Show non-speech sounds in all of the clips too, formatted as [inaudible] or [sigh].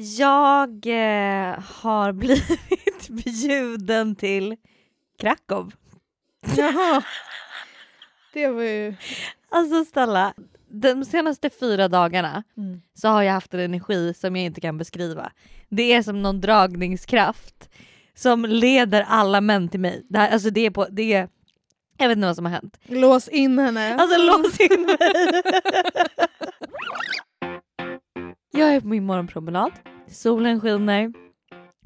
Jag eh, har [laughs] blivit bjuden till Krakow. Jaha. [laughs] Det var ju... Alltså Stella, de senaste fyra dagarna Mm. så har jag haft en energi som jag inte kan beskriva. Det är som någon dragningskraft som leder alla män till mig. Det, här, alltså det är på, det är, jag vet inte vad som har hänt. Lås in henne. Alltså lås in mig! [laughs] jag är på min morgonpromenad, solen skiner.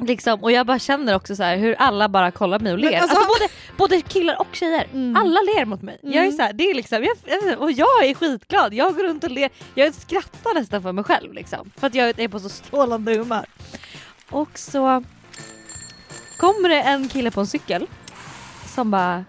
Liksom, och jag bara känner också så här hur alla bara kollar mig och ler. Alltså, alltså- både, både killar och tjejer. Mm. Alla ler mot mig. Jag är Mm. så här, det är liksom, jag- och jag är skitglad. Jag går runt och ler. Jag skrattar nästan för mig själv liksom. För att jag är på så strålande humör. Och så kommer det en kille på en cykel som bara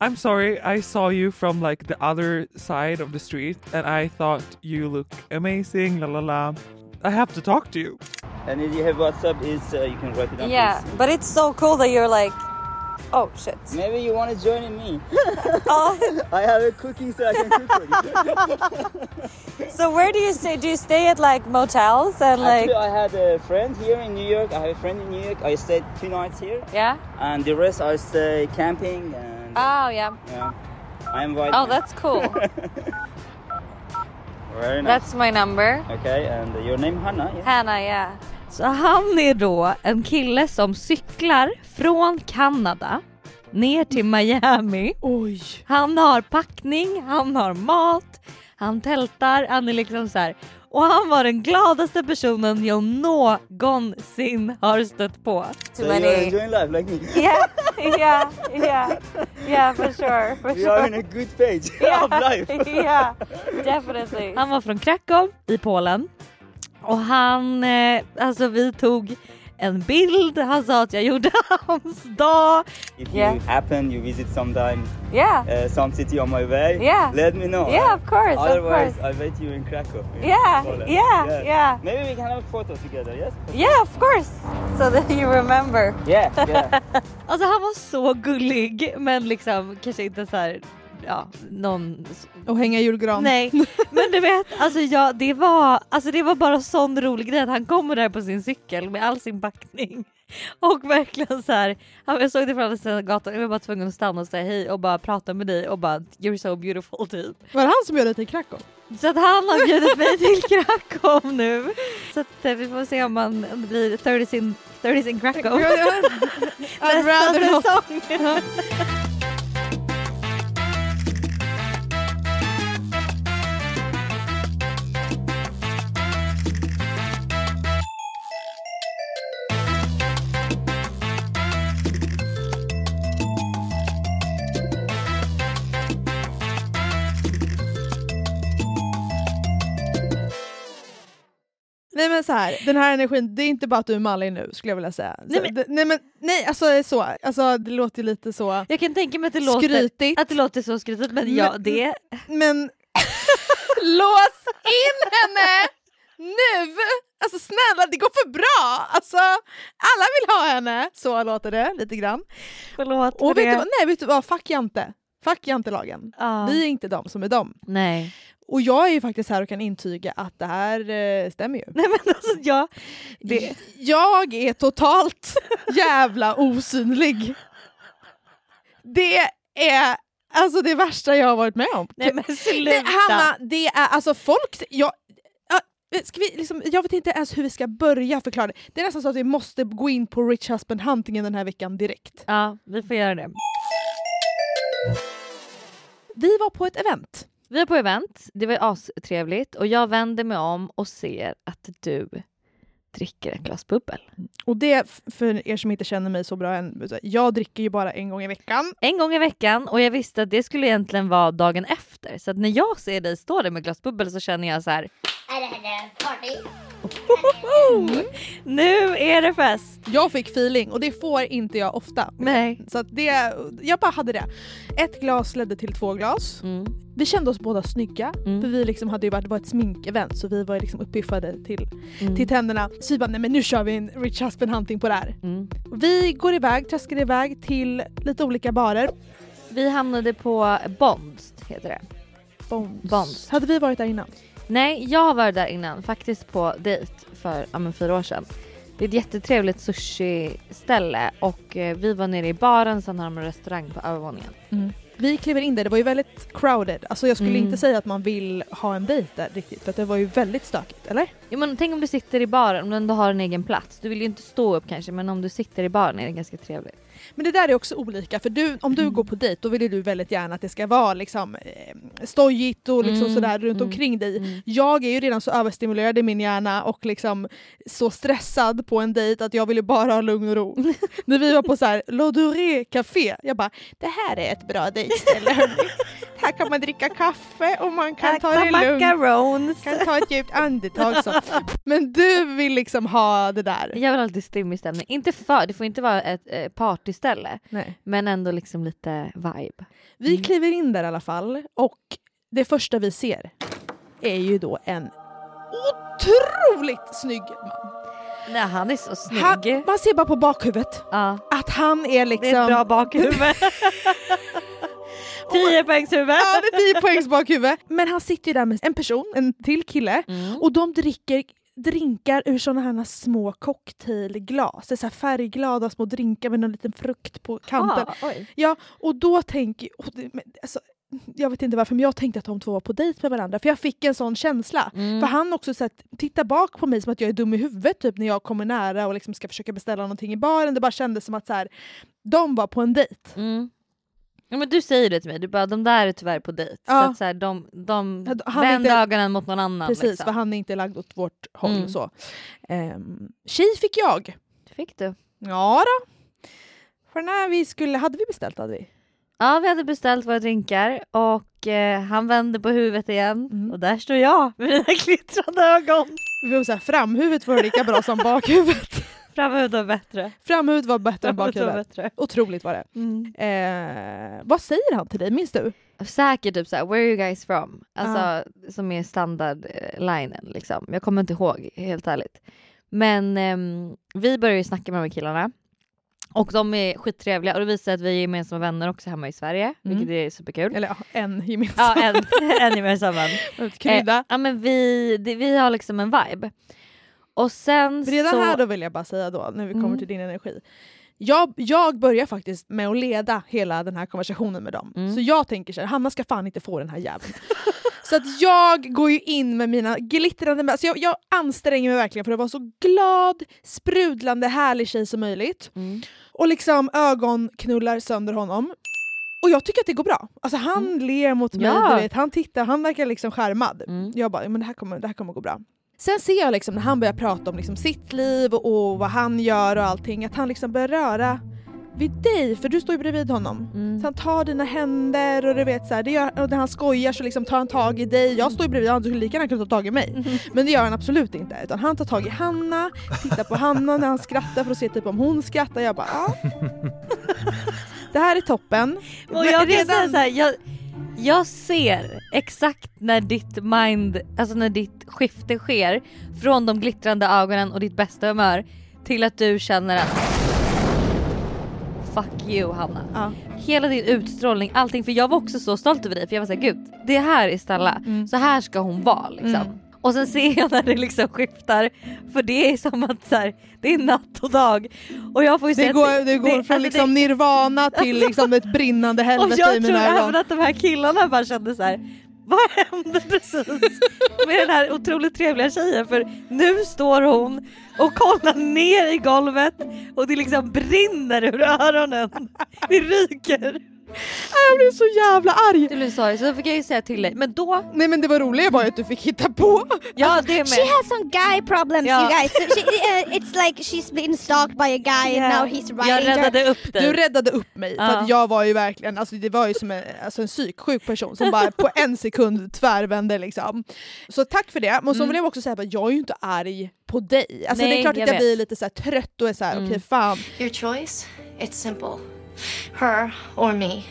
I'm sorry, I saw you from like the other side of the street and I thought you look amazing, la la la. I have to talk to you. And if you have WhatsApp, is uh, you can write it down. Yeah, please. but it's so cool that you're like, oh shit. Maybe you want to join me. [laughs] Oh, I have a cooking, so I can cook for you. [laughs] so where do you stay? Do you stay at like motels and like? Actually, I had a friend here in New York. I have a friend in New York. I stayed two nights here, Yeah. and the rest I stay camping. And Oh yeah. yeah, I invite. Oh, that's cool. [laughs] very nice. that's my number. Okay, and your name Hannah? Yeah? Hanna, yeah. Så han är då en kille som cyklar från Kanada ner till Miami. Oj. Han har packning, han har mat, han tältar, han är liksom så här. Och han var den gladaste personen jag någonsin har stött på. So you're enjoying life like me. [laughs] Yeah, yeah, yeah, yeah for sure, for We are in a good page [laughs] of life. [laughs] yeah, definitely. Han var från Krakow i Polen och han, eh, alltså vi tog en bild, han sa att jag gjorde [laughs] hans dag. If Yeah. you happen, you visit sometime Yeah, uh, some city on my way. Yeah. Let me know. yeah of course, of Otherwise, course. I wait you in Krakow. in Yeah, Poland. yeah, yeah. Maybe we can have a photo together. Yes. Yeah of course, so that you remember. Yeah, yeah. [laughs] Alltså han var så gullig men liksom kanske inte så här, ja någon Och hänga julgran. Nej, [laughs] men du vet, alltså ja, det, var, alltså det var bara sån rolig grej att han kommer där på sin cykel med all sin packning. [laughs] Och verkligen så här, jag såg det från andra sidan gatan, jag var bara tvungen att stanna och säga hej och bara prata med dig och bara you're so beautiful typ. Var det han som bjöd dig till Krakow? Så att han har bjudit mig till Krakow nu. Så att eh, vi får se om, man, blir 30s in, 30s in Krakow. [laughs] Nästa säsong. Nej men så här, den här energin, det är inte bara att du är mallig nu skulle jag vilja säga. Nej, Så, men- det, nej men nej alltså så, alltså det låter ju lite så Jag kan tänka mig att det låter, skrytigt. att det låter så skrytigt men ja Men- det Men [laughs] lås in henne nu! Alltså snälla det går för bra! Alltså alla vill ha henne, så låter det lite grann. Förlåt Och för vet det. du nej vet du vad, fuck Jante. Fuck Jantelagen. Ja. Vi är inte de som är de. Nej. Och jag är ju faktiskt här och kan intyga att det här eh, stämmer ju. Nej men alltså jag... Det, Jag är totalt [laughs] jävla osynlig. Det är alltså det värsta jag har varit med om. nej men sluta. Nej, Hanna, det är alltså folk... Jag, ja, ska vi liksom, jag vet inte ens hur vi ska börja förklara det. Det är nästan så att vi måste gå in på Rich Husband Hunting den här veckan direkt. Ja vi får göra det. Vi var på ett event. Vi är på event, det var astrevligt och jag vänder mig om och ser att du dricker ett glas bubbel. Och det, för er som inte känner mig så bra än, jag dricker ju bara en gång i veckan. En gång i veckan och jag visste att det skulle egentligen vara dagen efter. Så att när jag ser dig stå där med glas bubbel så känner jag så här. Är det här party? Nu är det fest! Jag fick feeling och det får inte jag ofta. Nej. Så att det, jag bara hade det. Ett glas ledde till två glas. Mm. Vi kände oss båda snygga, Mm. för vi liksom hade ju varit, det var ett sminkevent så vi var liksom uppiffade till, Mm. till tänderna. Så vi bara, nej men nu kör vi en Rich Husband Hunting på det här. Mm. Vi går iväg, traskar iväg till lite olika barer. Vi hamnade på Bonds heter det. Bonds. Bonds. Hade vi varit där innan? Nej, jag har varit där innan, faktiskt på dejt för ja, men fyra år sedan. Det är ett jättetrevligt sushi-ställe och eh, vi var nere i baren, sen har de en restaurang på övervåningen. Mm. Vi kliver in där, det var ju väldigt crowded. Alltså jag skulle Mm. inte säga att man vill ha en dejt där riktigt för att det var ju väldigt stökigt, eller? Ja, men tänk om du sitter i baren, om du ändå har en egen plats. Du vill ju inte stå upp kanske men om du sitter i baren är det ganska trevligt. Men det där är också olika för du, om du går på dejt då vill ju du väldigt gärna att det ska vara liksom eh, stojigt och liksom Mm, sådär runt mm, omkring dig. Mm. Jag är ju redan så överstimulerad i min hjärna och liksom så stressad på en dejt att jag ville bara ha lugn och ro. [laughs] När vi var på så här L'Odoré Café, jag bara det här är ett bra dejtställe hörni. Här kan man dricka kaffe och man kan ta det lugnt. macarons! Kan ta ett djupt andetag så. Men du vill liksom ha det där. Jag vill ha lite stimmig stämning. Inte för, det får inte vara ett eh, partyställe Nej. men ändå liksom lite vibe. Vi Mm. kliver in där i alla fall och det första vi ser är ju då en otroligt snygg man. Nej han är så snygg. Han, man ser bara på bakhuvudet ja. att han är liksom... Det är ett bra bakhuvud. [laughs] [laughs] 10 poängs huvud. Ja, det är 10 poängs bakhuvud. Men han sitter ju där med en person, en till kille, Mm. och de dricker drinkar ur såna här små cocktailglas. Det är så färgglada små drinkar med någon liten frukt på kanten. Ah. Ja, och då tänker men, alltså, jag vet inte varför, men jag tänkte att de två var på dejt med varandra för jag fick en sån känsla. Mm. För han också så tittar bak på mig som att jag är dum i huvudet typ när jag kommer nära och liksom ska försöka beställa någonting i baren. Det bara kändes som att så här, de var på en dejt. Mm. Ja, men du säger det till mig, du bara de där är tyvärr på dejt. Ja. Så att så här, de, de Han är vänder inte- ögonen mot någon annan. Precis, liksom. för han är inte lagd åt vårt håll. Mm. Så. Um, tjej fick jag. Fick du? Ja då. För när vi skulle, hade vi beställt hade vi? Ja vi hade beställt våra drinkar och eh, han vände på huvudet igen Mm. och där står jag med mina [laughs] glittrande ögon. Vi var så här, framhuvudet var lika bra som bakhuvudet. Framhuvudet var bättre. Framhuvudet var bättre än bakhuvudet. bättre. Otroligt var det. Mm. Eh, vad säger han till dig, minns du? Säkert typ såhär, where are you guys from? Alltså som är standardlinen liksom. Jag kommer inte ihåg helt ärligt. Men ehm, vi började ju snacka med de här killarna. Och de är skittrevliga och det visar att vi är gemensamma vänner också hemma i Sverige, vilket är superkul. Eller ja, en gemensam. Ja, en, [laughs] en gemensam vän. Krydda. Eh, ja men vi, det, vi har liksom en vibe. Och sen Redan så... här då vill jag bara säga då, när vi kommer Mm. till din energi. Jag, jag börjar faktiskt med att leda hela den här konversationen med dem. Mm. Så jag tänker så här, Hanna ska fan inte få den här jäveln. [laughs] så att jag går ju in med mina glittrande... Alltså jag, jag anstränger mig verkligen för att vara så glad, sprudlande, härlig tjej som möjligt. Mm. Och liksom ögonknullar sönder honom. Och jag tycker att det går bra. Alltså han ler mot mig, Ja. du vet, han tittar, han verkar liksom skärmad. Mm. Jag bara, "Ja, men det här kommer, det här kommer gå bra. Sen ser jag liksom när han börjar prata om liksom sitt liv och vad han gör och allting, att han liksom börjar röra vid dig, för du står ju bredvid honom. Mm. Så han tar dina händer och du vet så här, det gör, och när han skojar så liksom tar han tag i dig. Jag står ju bredvid honom, så skulle lika gärna kunna ta tag i mig. Men det gör han absolut inte. Utan han tar tag i Hanna, tittar på Hanna när han skrattar för att se typ om hon skrattar. Jag bara ja. [laughs] Det här är toppen. Och jag kan redan- säga så här, jag, jag ser exakt när ditt mind, alltså när ditt skifte sker från de glittrande ögonen och ditt bästa humör till att du känner att fuck you Hanna. Ja. Hela din utstrålning, allting för jag var också så stolt över dig för jag var såhär gud det här är Stella, Mm. så här ska hon vara liksom. Mm. Och sen ser jag när det liksom skiftar för det är som att så här, det är natt och dag. Och jag får ju Det går, det går från alltså, liksom nirvana [laughs] till liksom ett brinnande och helvete jag i tror mina även ögon. att de här killarna bara kände så här. Vad hände precis med den här otroligt trevliga tjejen? För nu står hon och kollar ner i golvet och det liksom brinner ur öronen. Det ryker. Jag blev så jävla arg! Du blev så då fick jag ju säga till dig. Men då, Nej men det var roliga var ju att du fick hitta på. ja det She med. has some guy problems, Yeah. you guys. So she, uh, it's like she's been stalked by a guy and now he's Jag writing to her. räddade upp dig. Du räddade upp mig för Ja. att jag var ju verkligen, alltså det var ju som en, alltså en psyksjuk person som bara på en sekund tvärvände liksom. Så tack för det, men så Mm. vill jag också säga att jag är ju inte arg på dig. Alltså det Nej, är klart att jag jag, vet. blir lite så här trött och är så här, Mm. okej fan. Your choice? It's simple. Her or me.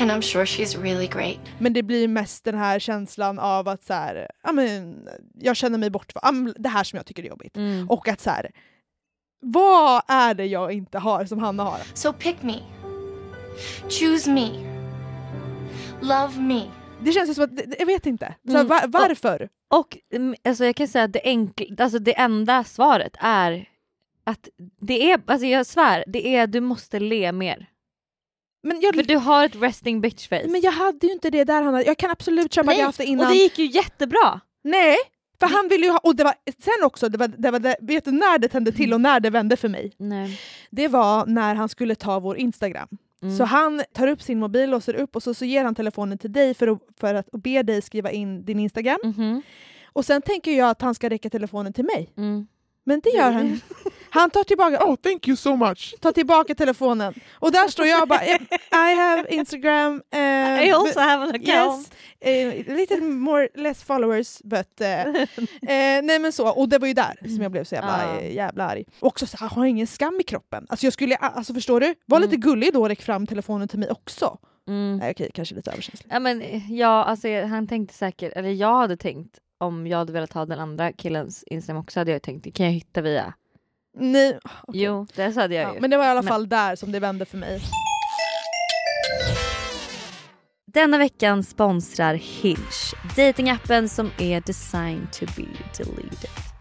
And I'm sure she's really great. Men det blir mest den här känslan av att så här, ja, men, jag känner mig bort, det här som jag tycker är jobbigt. Mm. Och att så här, vad är det jag inte har som Hanna har? So pick me. Choose me. Love me. Det känns som att, jag vet inte. Så Mm. va- varför? Och mm, alltså jag kan säga att det, enkl, alltså det enda svaret är att det är, alltså jag svär, det är du måste le mer. Men jag, För du har ett resting bitch face. men jag hade ju inte det där Hanna. Jag kan absolut köpa att Nej, jag haft det innan. och det gick ju jättebra. Nej, för han ville ju ha, och det var sen också, det var, det var det, vet du när det tände till och när det vände för mig? Nej. Det var när han skulle ta vår Instagram. Mm. Så han tar upp sin mobil, låser upp och så, så ger han telefonen till dig för att, för att och ber dig skriva in din Instagram. Mhm. Och sen tänker jag att han ska räcka telefonen till mig. Mm. Men det gör han. [laughs] Han tar tillbaka, Oh, thank you so much. tar tillbaka telefonen. Och där står jag bara I have Instagram. eh, I also have an Yes, account. eh, little more less followers but [laughs] eh, nej men så och det var ju där som jag blev så jävla, Ja. eh, jävla arg. Också så här, har jag ingen skam i kroppen? Alltså jag skulle, alltså förstår du? Var Mm. lite gullig då och räck fram telefonen till mig också. Mm. Nej okej, kanske lite överkänslig. Ja, men, ja, alltså, han tänkte säkert, eller jag hade tänkt om jag hade velat ha den andra killens Instagram också hade jag tänkt kan jag hitta via? Nej, okej. Jo, det hade jag ja, ju. men det var i alla Men- fall där som det vände för mig. Denna veckan sponsrar Hinge, datingappen som är designed to be deleted.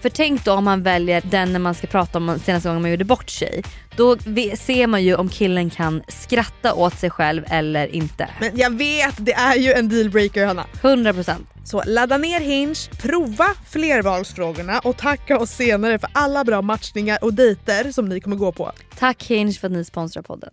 För tänk då om man väljer den när man ska prata om senaste gången man gjorde bort sig. Då ser man ju om killen kan skratta åt sig själv eller inte. Men jag vet, det är ju en dealbreaker Hanna. 100%. Så ladda ner Hinge, prova flervalsfrågorna och tacka oss senare för alla bra matchningar och dejter som ni kommer gå på. Tack Hinge för att ni sponsrar podden.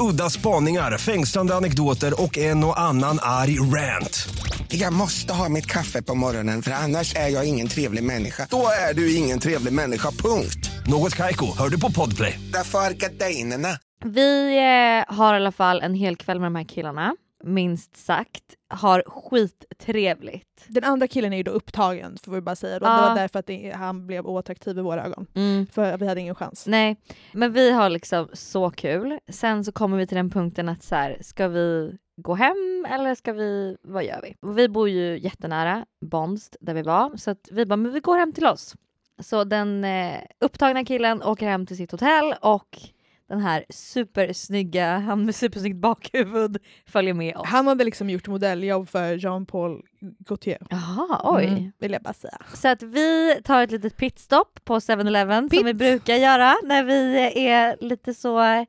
Udda spaningar, fängslande anekdoter och en och annan arg rant. Jag måste ha mitt kaffe på morgonen för annars är jag ingen trevlig människa. Då är du ingen trevlig människa, punkt. Något Kaiko, hör du på Podplay. Därför är gardinerna. Vi eh, har i alla fall en hel kväll med de här killarna. Minst sagt. Har skittrevligt. Den andra killen är ju då upptagen får vi bara säga. Då. Ja. Det var därför att det, han blev oattraktiv i våra ögon. Mm. För vi hade ingen chans. Nej, men vi har liksom så kul. Sen så kommer vi till den punkten att så här, ska vi gå hem eller ska vi, vad gör vi? Vi bor ju jättenära Bonst där vi var så att vi bara, men vi går hem till oss. Så den eh, upptagna killen åker hem till sitt hotell och den här supersnygga, han med supersnyggt bakhuvud följer med oss. Han hade liksom gjort modelljobb för Jean-Paul Gaultier. Jaha, oj. Mm, vill jag bara säga. Så att vi tar ett litet pitstop på 7-Eleven Pit. som vi brukar göra när vi är lite så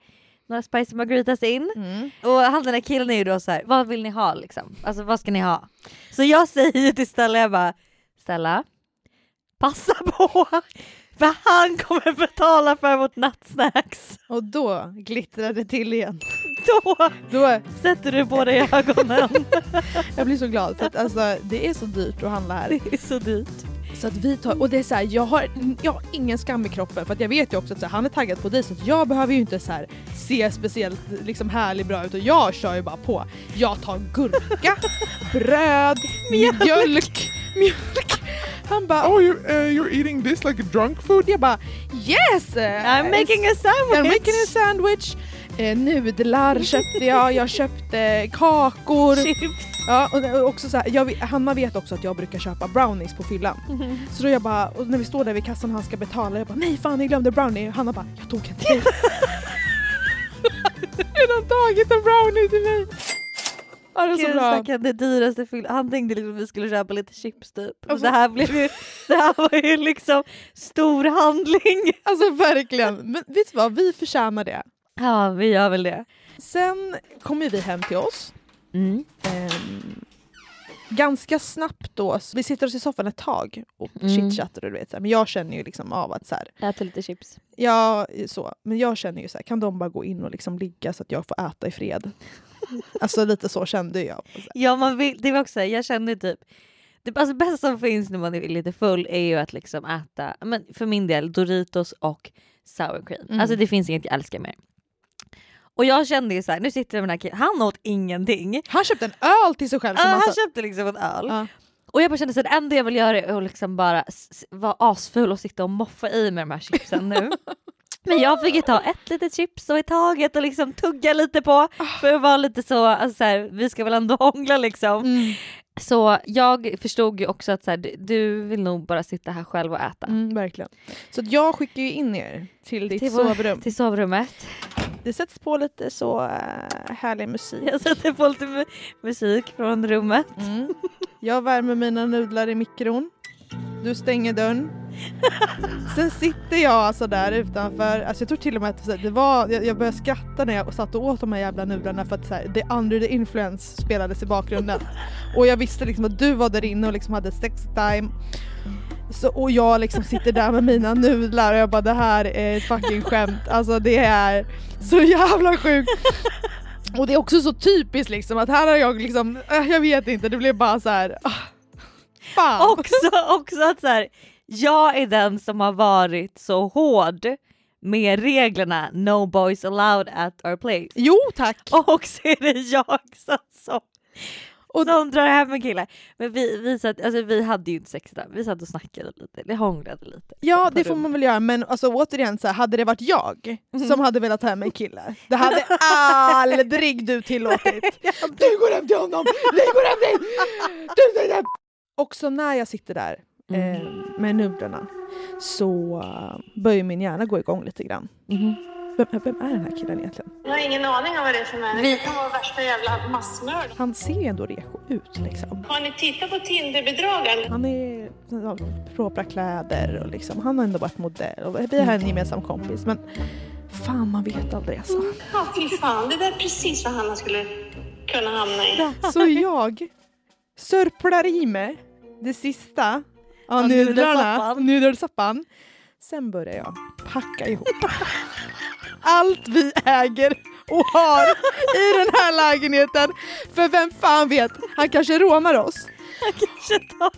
några spicy margaritas in. Mm. Och han den där killen är ju då så här, vad vill ni ha liksom? Alltså vad ska ni ha? Så jag säger till Stella, jag bara, Stella, passa på! För han kommer betala för vårt nattsnacks. Och då glittrade det till igen. Då Då, sätter du på dig ögonen. [laughs] jag blir så glad för att alltså, det är så dyrt att handla här. Det är så dyrt. Så att vi tar, och det är så här, jag, har, jag har ingen skam i kroppen för att jag vet ju också att så här, han är taggad på dig så jag behöver ju inte så här, se speciellt liksom, härlig bra ut och jag kör ju bara på. Jag tar gurka, [laughs] bröd, mjölk, mjölk. Han bara, Oh, you're, uh, you're eating this like drunk food? jag bara yes! I'm making a sandwich! I'm making a sandwich. Eh, nudlar köpte jag, jag köpte kakor. Chips. Ja, och också så här, jag, Hanna vet också att jag brukar köpa brownies på fyllan. Så då jag bara, och när vi står där vid kassan och han ska betala, jag bara nej fan jag glömde brownie. Hanna bara, jag tog en till. [laughs] Redan tagit en brownie till mig. Ja det är så Gud, bra. stackarn, det dyraste fyll. Han tänkte liksom att vi skulle köpa lite chips typ. Och Alltså- det här blev ju, det här var ju liksom stor handling. Alltså verkligen. Men vet du vad, vi förtjänar det. Ja, vi gör väl det. Sen kommer vi hem till oss. Mm. Ehm, ganska snabbt då, vi sitter oss i soffan ett tag och Mm. chitchattar och du vet men jag känner ju liksom av att så här, Äter lite chips. ja så, men jag känner ju så här, kan de bara gå in och liksom ligga så att jag får äta i fred? [laughs] alltså lite så kände jag. Ja, man vill, det var också, jag kände typ det alltså, bästa som finns när man är lite full är ju att liksom äta, men för min del, Doritos och sour cream. Mm. Alltså det finns inget jag älskar mer. Och jag kände ju så här, nu sitter den här killen, han åt ingenting. Han köpte en öl till sig själv. Ja, Som han han sa, köpte liksom en öl. Ja. Och jag bara kände så här, det enda jag vill göra är att liksom bara vara asful och sitta och moffa i med de här chipsen nu. [laughs] Men jag fick ju ta ett litet chips och i taget och liksom tugga lite på för att vara lite så, alltså så här, vi ska väl ändå [laughs] hångla liksom. Mm. Så jag förstod ju också att så här, du- vill nog bara sitta här själv och äta. Mm, verkligen. Så att jag skickar ju in er till ditt Till sovrum. Till sovrummet. Det sätts på lite så äh, härlig musik. Jag sätter på lite mu- musik från rummet. Mm. Jag värmer mina nudlar i mikron. Du stänger dörren. [laughs] Sen sitter jag alltså där utanför, alltså jag tror till och med att det var, jag, jag började skratta när jag satt och åt de här jävla nudlarna för att så här, the under the influence spelades i bakgrunden. [laughs] Och jag visste liksom att du var där inne och liksom hade sex time. Så, och jag liksom sitter där med mina nudlar och jag bara det här är ett fucking skämt. Alltså det är så jävla sjukt. Och det är också så typiskt liksom att här har jag liksom, äh, jag vet inte, det blev bara så här. ah, Fan! Också, också att så här, jag är den som har varit så hård med reglerna no boys allowed at our place. Jo tack! Och så är det jag som, Och- som drar hem en kille. Men vi, vi, satt, alltså, vi hade ju inte sex där, vi satt och snackade lite, vi hånglade lite. Ja det får man väl göra men alltså, återigen så här, hade det varit jag som hade velat ha hem en kille, det hade [laughs] aldrig du tillåtit. [laughs] Du går hem till honom! Du går hem till... Du, du, du. Också när jag sitter där eh, med nudlarna så uh, börjar min hjärna gå igång lite grann. Vem, vem är den här killen egentligen? Jag har ingen aning om vad det är för människa. Det kan vara värsta jävla massmördare. Han ser ändå reko ut liksom. Har ni tittat på Tinder-bedragaren? Han är ja, propra kläder och liksom, han har ändå varit modell och vi har en gemensam kompis men fan man vet aldrig alltså. Ja, fy fan. Det där är precis vad Hanna skulle kunna hamna i. Så jag sörplar i mig det sista av Av nudlarna, nudelsoppan. Sen börjar jag packa ihop allt vi äger och har i den här lägenheten. För vem fan vet, han kanske rånar oss. Kanske ta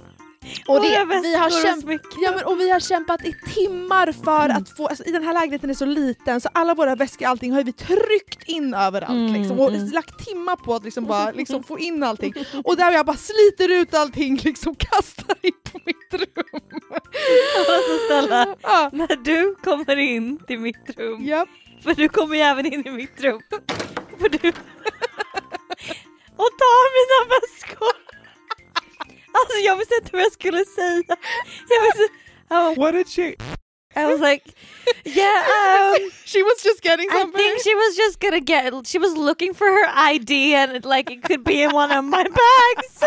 Och, det, vi, har och kämp- ja, men, och vi har kämpat i timmar för Mm. att få, alltså, i den här lägenheten är så liten så alla våra väskor allting har vi tryckt in överallt Mm, liksom, och mm. lagt timmar på att liksom, bara, liksom, få in allting. [laughs] Och där jag bara sliter ut allting, liksom [laughs] kastar in på mitt rum. [laughs] Alltså Stella, Ja, när du kommer in till mitt rum, ja. För du kommer ju även in i mitt rum, för du och tar mina väskor. Alltså jag visste inte vad jag skulle säga. Jag visste, oh, What did she? I was like, yeah, [laughs] um, She was just getting I something. think she was just gonna get, she was looking for her ID and like it could be in one of my bags.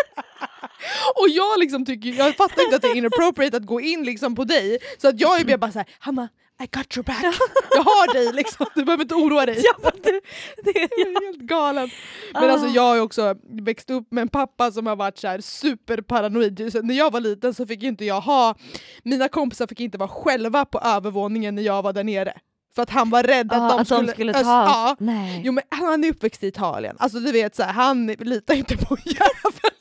Och jag liksom tycker, jag fattar inte att det är inappropriate att gå in liksom på dig. Så att jag är bara såhär, Hanna, I got your back. [laughs] Jag har dig liksom, du behöver inte oroa dig. [laughs] Ja, det, det, [laughs] Jag är helt galen. Men alltså jag har också växt upp med en pappa som har varit så här superparanoid. Så när jag var liten så fick inte jag ha, mina kompisar fick inte vara själva på övervåningen när jag var där nere. För att han var rädd Ja, att, de att de skulle, skulle Öst- ta oss. ja. Nej. Jo men han är uppväxt i Italien, alltså du vet så här, han litar inte på jäveln.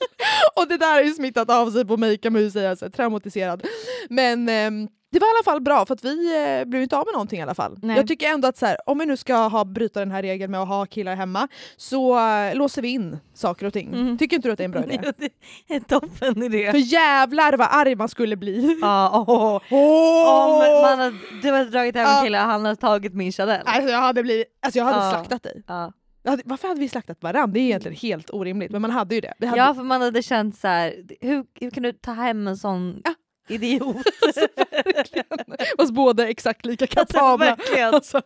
Och det där har ju smittat av sig på mig kan man ju säga, så här, traumatiserad. Men ehm, det var i alla fall bra för att vi eh, blev inte av med någonting i alla fall. Nej. Jag tycker ändå att så här, om vi nu ska ha, bryta den här regeln med att ha killar hemma så eh, låser vi in saker och ting. Mm. Tycker inte du att det är en bra idé? [laughs] Jo, det är en toppen idé. För jävlar vad arg man skulle bli. [laughs] Ja, åh. Åh! Om man hade, du hade dragit hem en Ja. kille och han hade tagit min Chanel. Alltså jag hade, blivit, alltså jag hade Ja. slaktat dig. Ja. Jag hade, varför hade vi slaktat varandra? Det är egentligen helt orimligt men man hade ju det. Vi hade, ja för man hade känt så här, hur, hur kan du ta hem en sån Ja. Idiot? [laughs] Fast båda är exakt lika Alltså, kapabla. Alltså.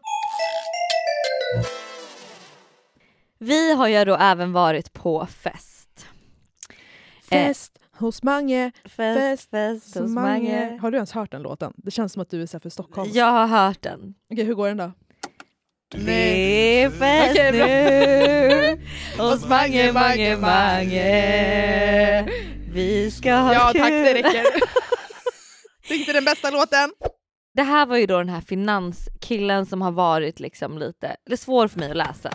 Vi har ju då även varit på fest. Fest hos Mange, Fest, Fest fest, hos Mange. Mange. Har du ens hört den låten? Det känns som att du är så för Stockholm. Jag har hört den. Okej, hur går den då? Det är fest bra. nu hos Mange, Mange, Mange. Vi ska ha Ja kul. tack, det räcker. Inte den bästa låten. Det här var ju då den här finanskillen som har varit liksom lite, eller svår för mig att läsa.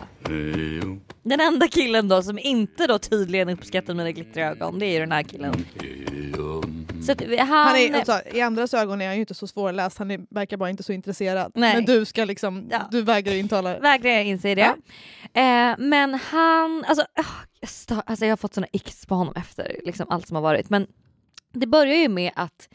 Den enda killen då som inte då tydligen uppskattar mina glittriga ögon, det är ju den här killen. Så att han, Han är, alltså, I andras ögon är han ju inte så svårläst, han är, verkar bara inte så intresserad. Nej. Men du ska liksom, Ja. du vägrar intala vägrar jag inse det. Eh, men han, alltså, jag, stör, alltså jag har fått såna icks på honom efter liksom allt som har varit. Men det börjar ju med att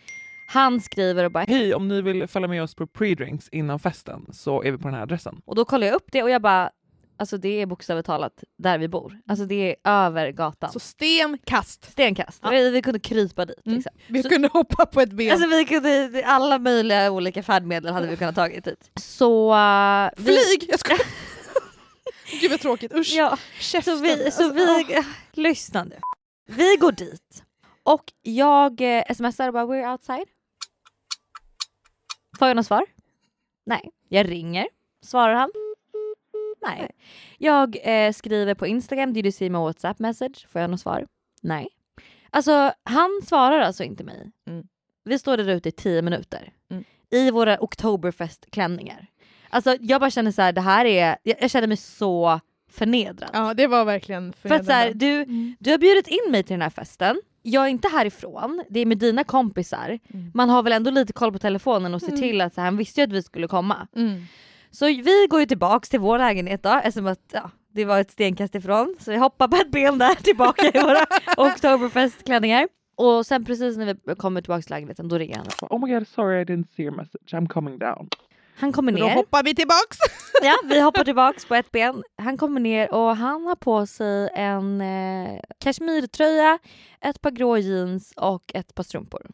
han skriver och bara Hej, om ni vill följa med oss på pre-drinks innan festen så är vi på den här adressen. och då kollar jag upp det och jag bara Alltså det är bokstavligt talat där vi bor. Alltså det är över gatan. Så stenkast. Stenkast. Vi, vi kunde krypa dit. Mm. Liksom. Vi Så- kunde hoppa på ett ben. Alltså vi kunde, alla möjliga olika färdmedel hade vi kunnat tagit dit. Så... uh, vi- Flyg! Jag skojar. [laughs] Gud vad tråkigt, usch. Ja, Käften. så vi, så Alltså, vi åh. lyssna nu. Vi går dit och jag eh, smsar och bara we're outside. Får jag något svar? Nej. Jag ringer. Svarar han? Nej. Jag eh, skriver på Instagram, did you see my WhatsApp message? Får jag något svar? Nej. Alltså han svarar alltså inte mig. Mm. Vi står där ute i tio minuter. Mm. I våra Oktoberfest-klänningar. Alltså jag bara känner så här, det här är, jag, jag känner mig så förnedrad. Ja det var verkligen För att så här, förnedrande. du, Mm. du har bjudit in mig till den här festen, jag är inte härifrån, det är med dina kompisar. Mm. Man har väl ändå lite koll på telefonen och ser Mm. till att så här, han visste ju att vi skulle komma. Mm. Så vi går ju tillbaks till vår lägenhet då eftersom att ja, det var ett stenkast ifrån. Så vi hoppar på ett ben där tillbaka i våra [laughs] Oktoberfest-klänningar. Och sen precis när vi kommer tillbaka till lägenheten då ringer han. Oh my god, sorry I didn't see your message. I'm coming down. Han kommer Då ner. hoppar vi tillbaks. Ja, vi hoppar [laughs] tillbaks på ett ben. Han kommer ner och han har på sig en eh, kashmirtröja, ett par grå jeans och ett par strumpor.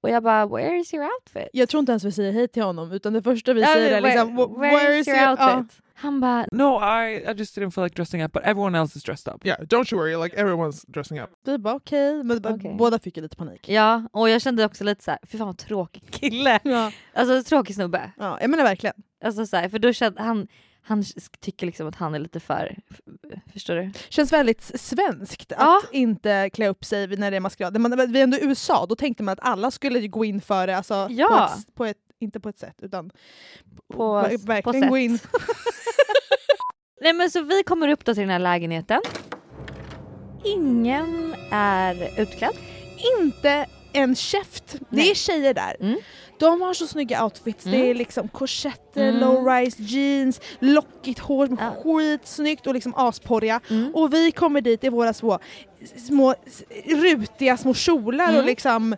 Och jag bara, where is your outfit? Jag tror inte ens vi säger hej till honom utan det första vi Ja, säger är where- liksom where, "Where is your ja. outfit? Han bara, No, I, I just didn't feel like dressing up, but everyone else is dressed up. Yeah, don't you worry. Like everyone's dressing up. Vi bara okej, men b- Okej. båda fick ju lite panik. ja och jag kände också lite så här, fy fan vad tråkig kille. Ja. Alltså tråkig snubbe. ja, jag menar verkligen. Alltså så här, för då kände han, han tycker liksom att han är lite för, förstår du? Känns väldigt svenskt Ja. att inte klä upp sig när det är maskerad. Men vi är ändå i USA, då tänkte man att alla skulle gå in för det. Alltså, Ja. på ett, på ett, inte på ett sätt utan På, ver- verkligen på gå sätt. in. [laughs] Nej men så vi kommer upp då till den här lägenheten. Ingen är utklädd. inte en käft. Det är tjejer där. Mm. De har så snygga outfits. Det Mm. är liksom korsetter, Mm. low-rise jeans, lockigt hår som Ja. skitsnyggt och liksom asporriga. Mm. Och vi kommer dit i våra små, små rutiga små kjolar Mm. och liksom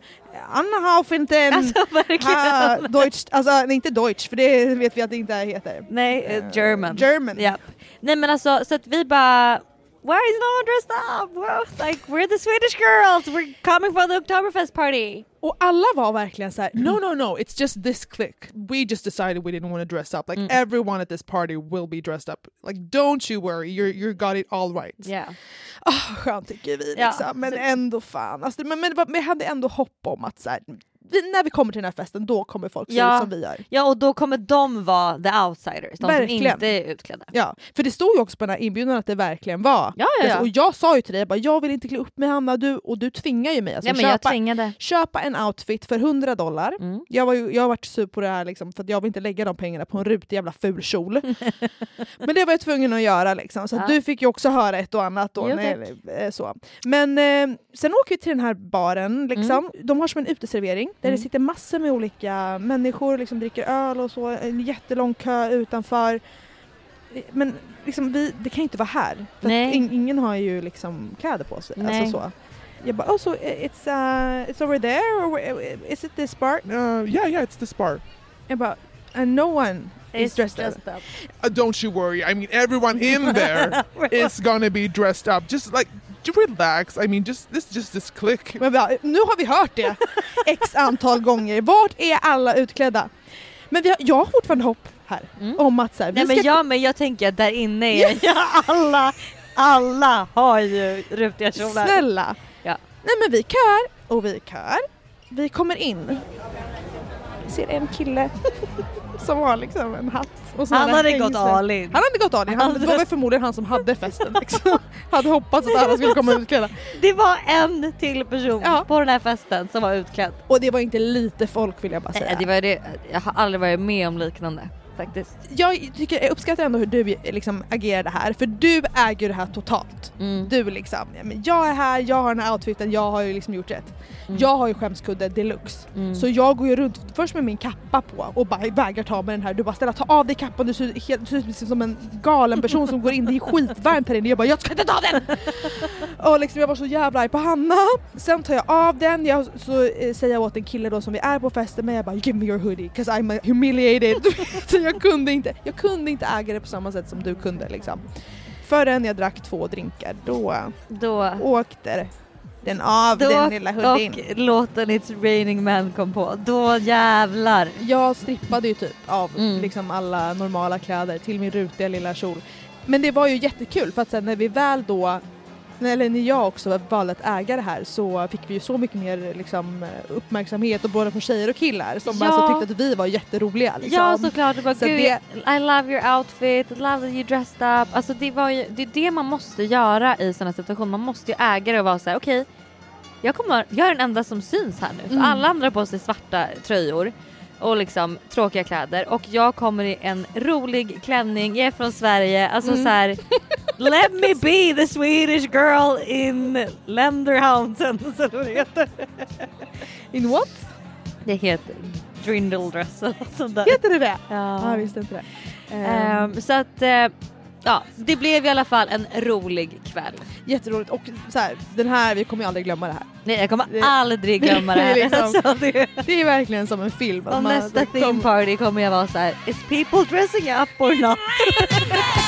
Anna Haufinten, Alltså [laughs] ha, Deutsch, alltså nej, inte Deutsch för det vet vi att det inte heter. Nej, eh, German. German. Japp. Nej men alltså så att vi bara Why is no one dressed up? Well, like we're the Swedish girls, we're coming for the Oktoberfest party. Och alla var verkligen så här: No, no, no. It's just this clique. We just decided we didn't want to dress up. Like Mm. everyone at this party will be dressed up. Like don't you worry. You're you got it all right. Yeah. Ah, skönt tycker vi Ja, liksom. men ändå fan. Alltså, men, men, men jag hade ändå hopp om att så här, vi, när vi kommer till den här festen då kommer folk se Ja. ut som vi gör. Ja och då kommer de vara the outsiders, de Verkligen. som inte är utklädda. Ja, för det stod ju också på den här inbjudan att det verkligen var. Ja, ja, ja. Och jag sa ju till dig, jag, bara, jag vill inte klä upp mig Hanna, du, och du tvingar ju mig. Alltså, jag köpa, köpa en outfit för 100 dollar. Mm. Jag, var ju, jag har varit sur på det här liksom, för att jag vill inte lägga de pengarna på en rutig jävla ful kjol. [laughs] Men det var jag tvungen att göra liksom. Så Ja. du fick ju också höra ett och annat då. Jo, när, eh, så. Men eh, sen åker vi till den här baren. Liksom. De har som en uteservering där Mm. det sitter massor med olika människor, liksom dricker öl och så. En jättelång kö utanför. Men liksom, vi, det kan ju inte vara här. För in, ingen har ju liksom kläder på sig. Nej. Alltså så. Jag bara, oh, so it's, uh, it's over there or where- is it this bar? Uh, yeah, yeah. It's this bar. Jag bara, and no one is It's dressed up. up. Uh, don't you worry. I mean, everyone in [laughs] there is gonna be dressed up. Just like j- relax. I mean, just this, just this clique. [laughs] Men bara, nu har vi hört det [laughs] x antal gånger. Vart är alla utklädda? Men vi har, jag har fortfarande hopp här Mm. om att så här, Nej men ska jag, men jag tänker att där inne är ja, [laughs] alla, alla har ju rutiga kjolar. Snälla! Ja. Nej men vi kör och vi kör. Vi kommer in. Jag ser en kille som har liksom en hatt. Han har hade gått all in. Han hade gått all in. Han, det var väl förmodligen han som hade festen. Liksom. [laughs] hade hoppats att alla skulle komma [laughs] utklädda. Det var en till person Ja. på den här festen som var utklädd. Och det var inte lite folk vill jag bara säga. Det var det. Jag har aldrig varit med om liknande faktiskt. jag, tycker, jag uppskattar ändå hur du liksom agerade här, för du äger det här totalt. Mm. Du liksom, ja, men jag är här, jag har den här outfiten, jag har ju liksom gjort rätt. Jag har ju skämskudde deluxe. Mm. Så jag går ju runt först med min kappa på och bara vägrar ta med den här. Du bara ställa ta av dig kappan, du ser helt, ut som en galen person som går in, det är skitvarmt här inne. Jag bara jag ska inte ta den! [laughs] och liksom jag var så jävla arg på Hanna. Sen tar jag av den, jag, så eh, säger jag åt en kille då som vi är på festen med, jag bara give me your hoodie cause I'm humiliated. [laughs] jag kunde, inte, jag kunde inte äga det på samma sätt som du kunde liksom. Förrän jag drack två drinkar, då Då, åkte den av den lilla då hoodien. och låten It's raining man kom på. Då jävlar. Jag strippade ju typ av Mm. liksom alla normala kläder till min rutiga lilla kjol. Men det var ju jättekul för att sen när vi väl då eller när jag också valde att äga det här så fick vi ju så mycket mer liksom, uppmärksamhet och både från tjejer och killar som Ja. alltså tyckte att vi var jätteroliga. Liksom. Ja såklart, det bara, Så Gud, det- I love your outfit, I love that you dressed up. Alltså det, var ju, det är det man måste göra i sådana situationer. Man måste ju äga det och vara såhär okej, jag, kommer, jag är den enda som syns här nu. För Mm. alla andra har på sig svarta tröjor och liksom tråkiga kläder och jag kommer i en rolig klänning, jag är från Sverige, alltså Mm. så här. Let me be the Swedish girl in Länderhausen. [laughs] Så det heter. In what? Det heter Drindle dress eller sånt där. Heter det det? Ja. Ja, jag visste inte det. Ehm, Ehm, så att eh, ja, det blev i alla fall en rolig kväll. Jätteroligt och så här, den här, vi kommer ju aldrig glömma det här. Nej, jag kommer Det- aldrig glömma det [laughs] här. Det är liksom- Alltså, det, Det är verkligen som en film. man- nästa det theme party kommer jag vara så här: is people dressing up or not? [laughs]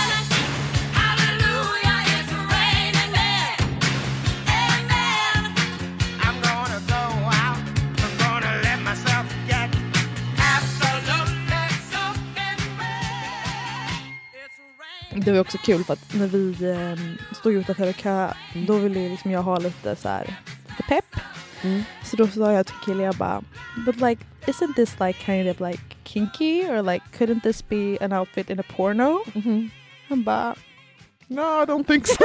Det var också kul för att när vi eh, stod utanför och köade då ville liksom jag ha lite så här, lite pepp. Mm. Så då sa jag till killen jag bara But like isn't this like kind of like kinky or like couldn't this be an outfit in a porno? Mhm. Han bara No, I don't think so. [laughs]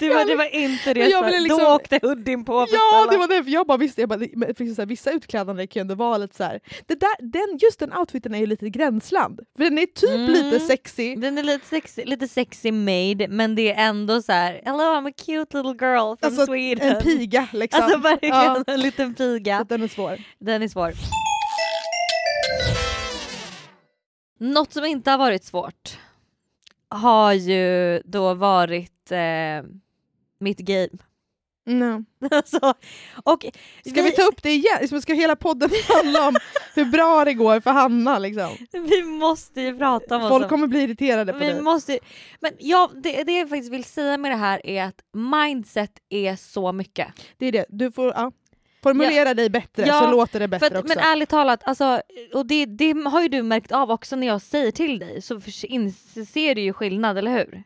Det var, det var inte det, jag så- ville liksom- då åkte hoodien på Ja det var det, för jag bara visste, jag bara, liksom så här, vissa utklädnader kan ju ändå vara lite så här. Det där, den, just den outfiten är ju lite gränsland. För den är typ Mm. lite sexy. Den är lite sexy, lite sexy made men det är ändå så här: hello I'm a cute little girl from Alltså, Sweden. En piga liksom. Alltså verkligen Ja, en liten så piga. att den är svår. Den är svår. Något som inte har varit svårt har ju då varit eh, mitt game. No. [laughs] alltså, och Ska vi ta upp det igen? Liksom, Ska hela podden [laughs] handla om hur bra det går för Hanna? Liksom? vi måste ju prata om Folk kommer bli irriterade på vi dig. måste, men ja, det, det jag faktiskt vill säga med det här är att mindset är så mycket. Det är det, du får ja, formulera dig bättre Ja, så låter det bättre att, också. men ärligt talat, alltså, och det, det har ju du märkt av också när jag säger till dig så inser du ju skillnad, eller hur?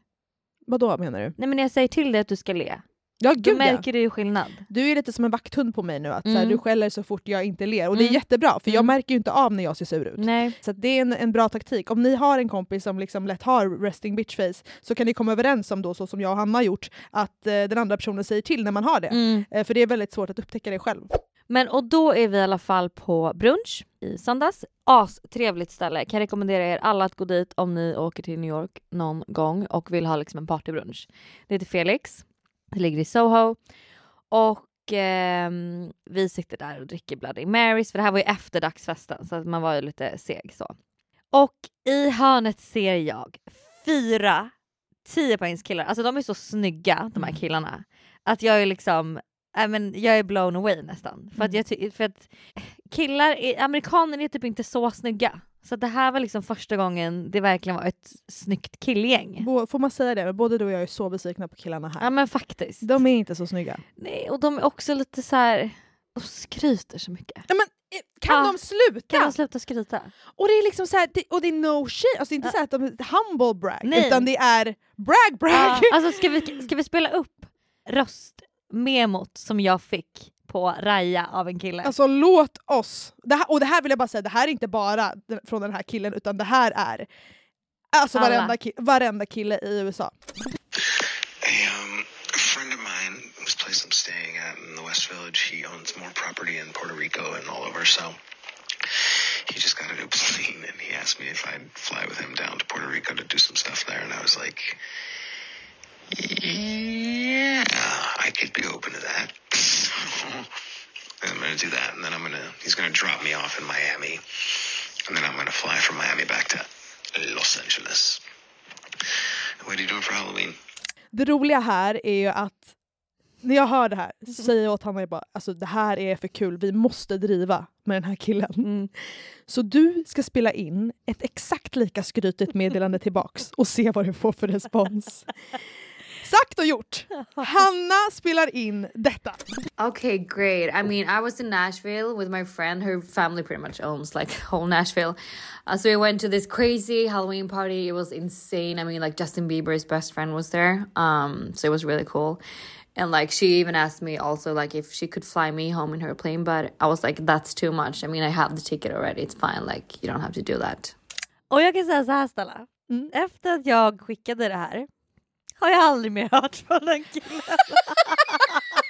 Vad då menar du? Nej men jag säger till dig att du ska le, Ja då gud ja. märker du ju skillnad. Du är lite som en vakthund på mig nu, att så här, Mm. du skäller så fort jag inte ler. Och det är Mm. jättebra för jag Mm. märker ju inte av när jag ser sur ut. Nej. Så det är en, en bra taktik. Om ni har en kompis som liksom lätt har resting bitch face så kan ni komma överens om då, så som jag och Hanna har gjort, att eh, den andra personen säger till när man har det. Mm. Eh, för det är väldigt svårt att upptäcka det själv. Men och då är vi i alla fall på brunch i söndags. Astrevligt ställe, kan rekommendera er alla att gå dit om ni åker till New York någon gång och vill ha liksom en partybrunch. Det heter Felix, det ligger i Soho och ehm, vi sitter där och dricker Bloody Marys för det här var ju efter dagsfesten så att man var ju lite seg så. Och i hörnet ser jag fyra 10 poängs killar, alltså de är så snygga de här killarna att jag är liksom Nej, men jag är blown away nästan. För, att jag ty- för att killar, är- amerikaner är typ inte så snygga. Så det här var liksom första gången det verkligen var ett snyggt killgäng. Får man säga det? Både du och jag är så besvikna på killarna här. Ja men faktiskt. De är inte så snygga. Nej, och de är också lite så här. de skryter så mycket. Ja, men, eh, kan Ja. de sluta? Kan de sluta skryta? Och det är liksom så här, det, och det är no shit, alltså inte så här att de är humble brag, Nej. utan det är brag brag. Ja, alltså ska vi, ska vi spela upp röstmemot som jag fick på Raja av en kille. Alltså låt oss, det här, och det här vill jag bara säga, det här är inte bara från den här killen utan det här är alltså Alla. varenda, ki, varenda kille i USA. A friend of mine, whose place I'm staying at in the West Village, he owns more property in Puerto Rico and all over. So he just got a new [laughs] plane, and he asked me if I'd fly with him down to Puerto Rico to do some stuff there. And I was like, "Yeah, I could be open to that." I'm gonna do that, and then I'm gonna he's gonna drop me off in Miami, and then I'm gonna fly from Miami back to Los Angeles. What are you doing for Halloween? Det roliga här är ju att när jag hör det här så säger jag åt Hanna jag bara, alltså det här är för kul, vi måste driva med den här killen. Så du ska spela in ett exakt lika skrytigt meddelande tillbaks och se vad du får för respons. [laughs] Sagt och gjort! Hanna spelar in detta. Okay, great. I mean, I was in Nashville with my friend. Her family pretty much owns like whole Nashville. Uh, so we went to this crazy Halloween party. It was insane. I mean, like Justin Bieber's best friend was there. Um, so it was really cool. And like she even asked me also like if she could fly me home in her plane, but I was like, that's too much. I mean, I have the ticket already. It's fine. Like you don't have to do that. Och jag kan säga så här Stella, efter att jag skickade det här har jag aldrig mer hört från den killen. [laughs]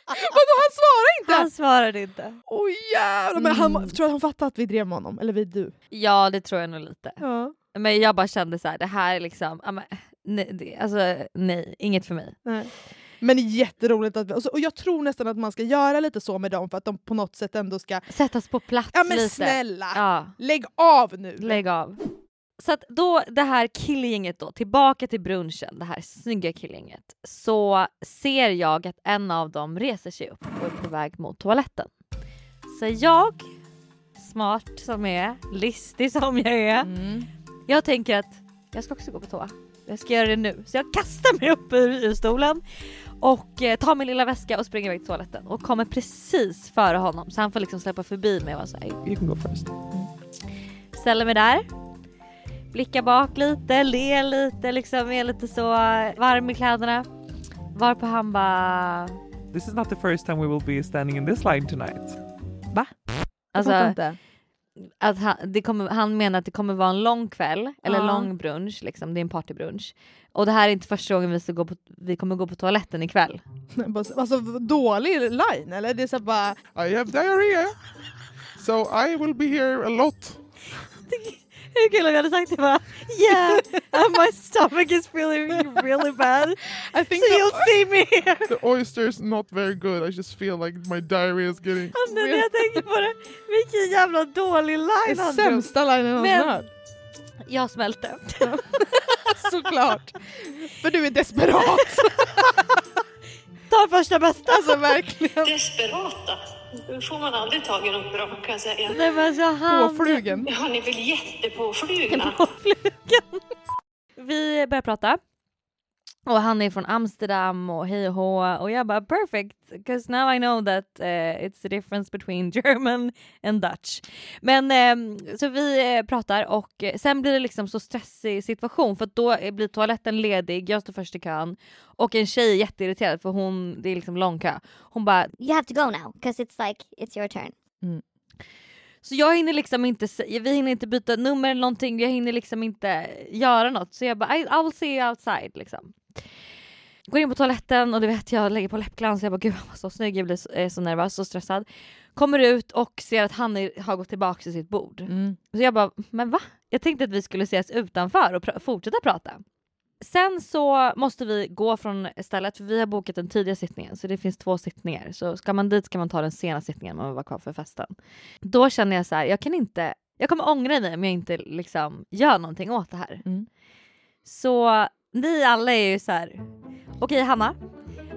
Vadå han svarar inte? Han svarade inte. Åh jävlar, men han, tror att han fattade att vi drev med honom? Eller vi du? Ja det tror jag nog lite. Ja. Men jag bara kände så här, det här är liksom, nej, det, alltså nej, inget för mig. Nej. Men jätteroligt att och, jag tror nästan att man ska göra lite så med dem för att de på något sätt ändå ska... Sättas på plats Ja men lite. snälla! Ja. Lägg av nu! Lägg av. Så att då det här killgänget då, tillbaka till brunchen, det här snygga killgänget, så ser jag att en av dem reser sig upp och är på väg mot toaletten. Så jag, smart som jag är, listig som jag är, jag tänker att jag ska också gå på toa. Jag ska göra det nu. Så jag kastar mig upp ur, stolen och eh, tar min lilla väska och springer iväg till toaletten och kommer precis före honom så han får liksom släppa förbi mig och vara såhär You can go first. ställer mig där, blickar bak lite, ler lite, liksom är lite så varm i kläderna. Varpå han bara... This is not the first time we will be standing in this line tonight. Va? Alltså, fattar inte. att han, det kommer, han menar att det kommer vara en lång kväll, eller Ja. lång brunch, liksom, det är en partybrunch. Och det här är inte första gången vi, ska gå på, vi kommer gå på toaletten ikväll. [laughs] Alltså dålig line eller? Det är så bara... I have diarrhea, so I will be here a lot. [laughs] Hur kul om jag hade sagt det bara yeah and my stomach is feeling really bad. I think so you'll see me here. The oyster's not very good. I just feel like my diarrhea is getting. Alltså, när jag tänker på det, vilken jävla dålig line han drog. Sämsta linen jag Men- någonsin hört. Jag smälte. [laughs] Såklart. För du är desperat. Ta första bästa. Alltså verkligen. Desperata. Då får man aldrig tag i något bra kan jag säga. Nej men alltså han... Påflugen. Ja, ni är väl jättepåflugna? Vi börjar prata. Och han är från Amsterdam och hej och hå och jag bara perfect because now I know that uh, it's the difference between [laughs] German and Dutch. Men ehm, så vi eh, pratar och eh, sen blir det liksom så stressig situation för då blir toaletten ledig, jag står först i kön och en tjej är jätteirriterad för hon, det är liksom lång kö. Hon bara You have to go now because it's like it's your turn. Så jag hinner liksom inte, vi hinner inte byta nummer eller någonting, jag hinner liksom inte göra något. Så jag bara, I, I will see you outside liksom. Går in på toaletten och du vet jag lägger på läppglans jag bara gud han var så snygg, jag blir så, är så nervös och stressad. Kommer ut och ser att han är, har gått tillbaka till sitt bord. Mm. Så jag bara, men va? Jag tänkte att vi skulle ses utanför och pr- fortsätta prata. Sen så måste vi gå från stället för vi har bokat den tidiga sittningen så det finns två sittningar. Så ska man dit ska man ta den sena sittningen om man vill vara kvar för festen. Då känner jag så här, jag kan inte, jag kommer ångra mig om jag inte liksom gör någonting åt det här. Mm. Så ni alla är ju så här. okej Hanna,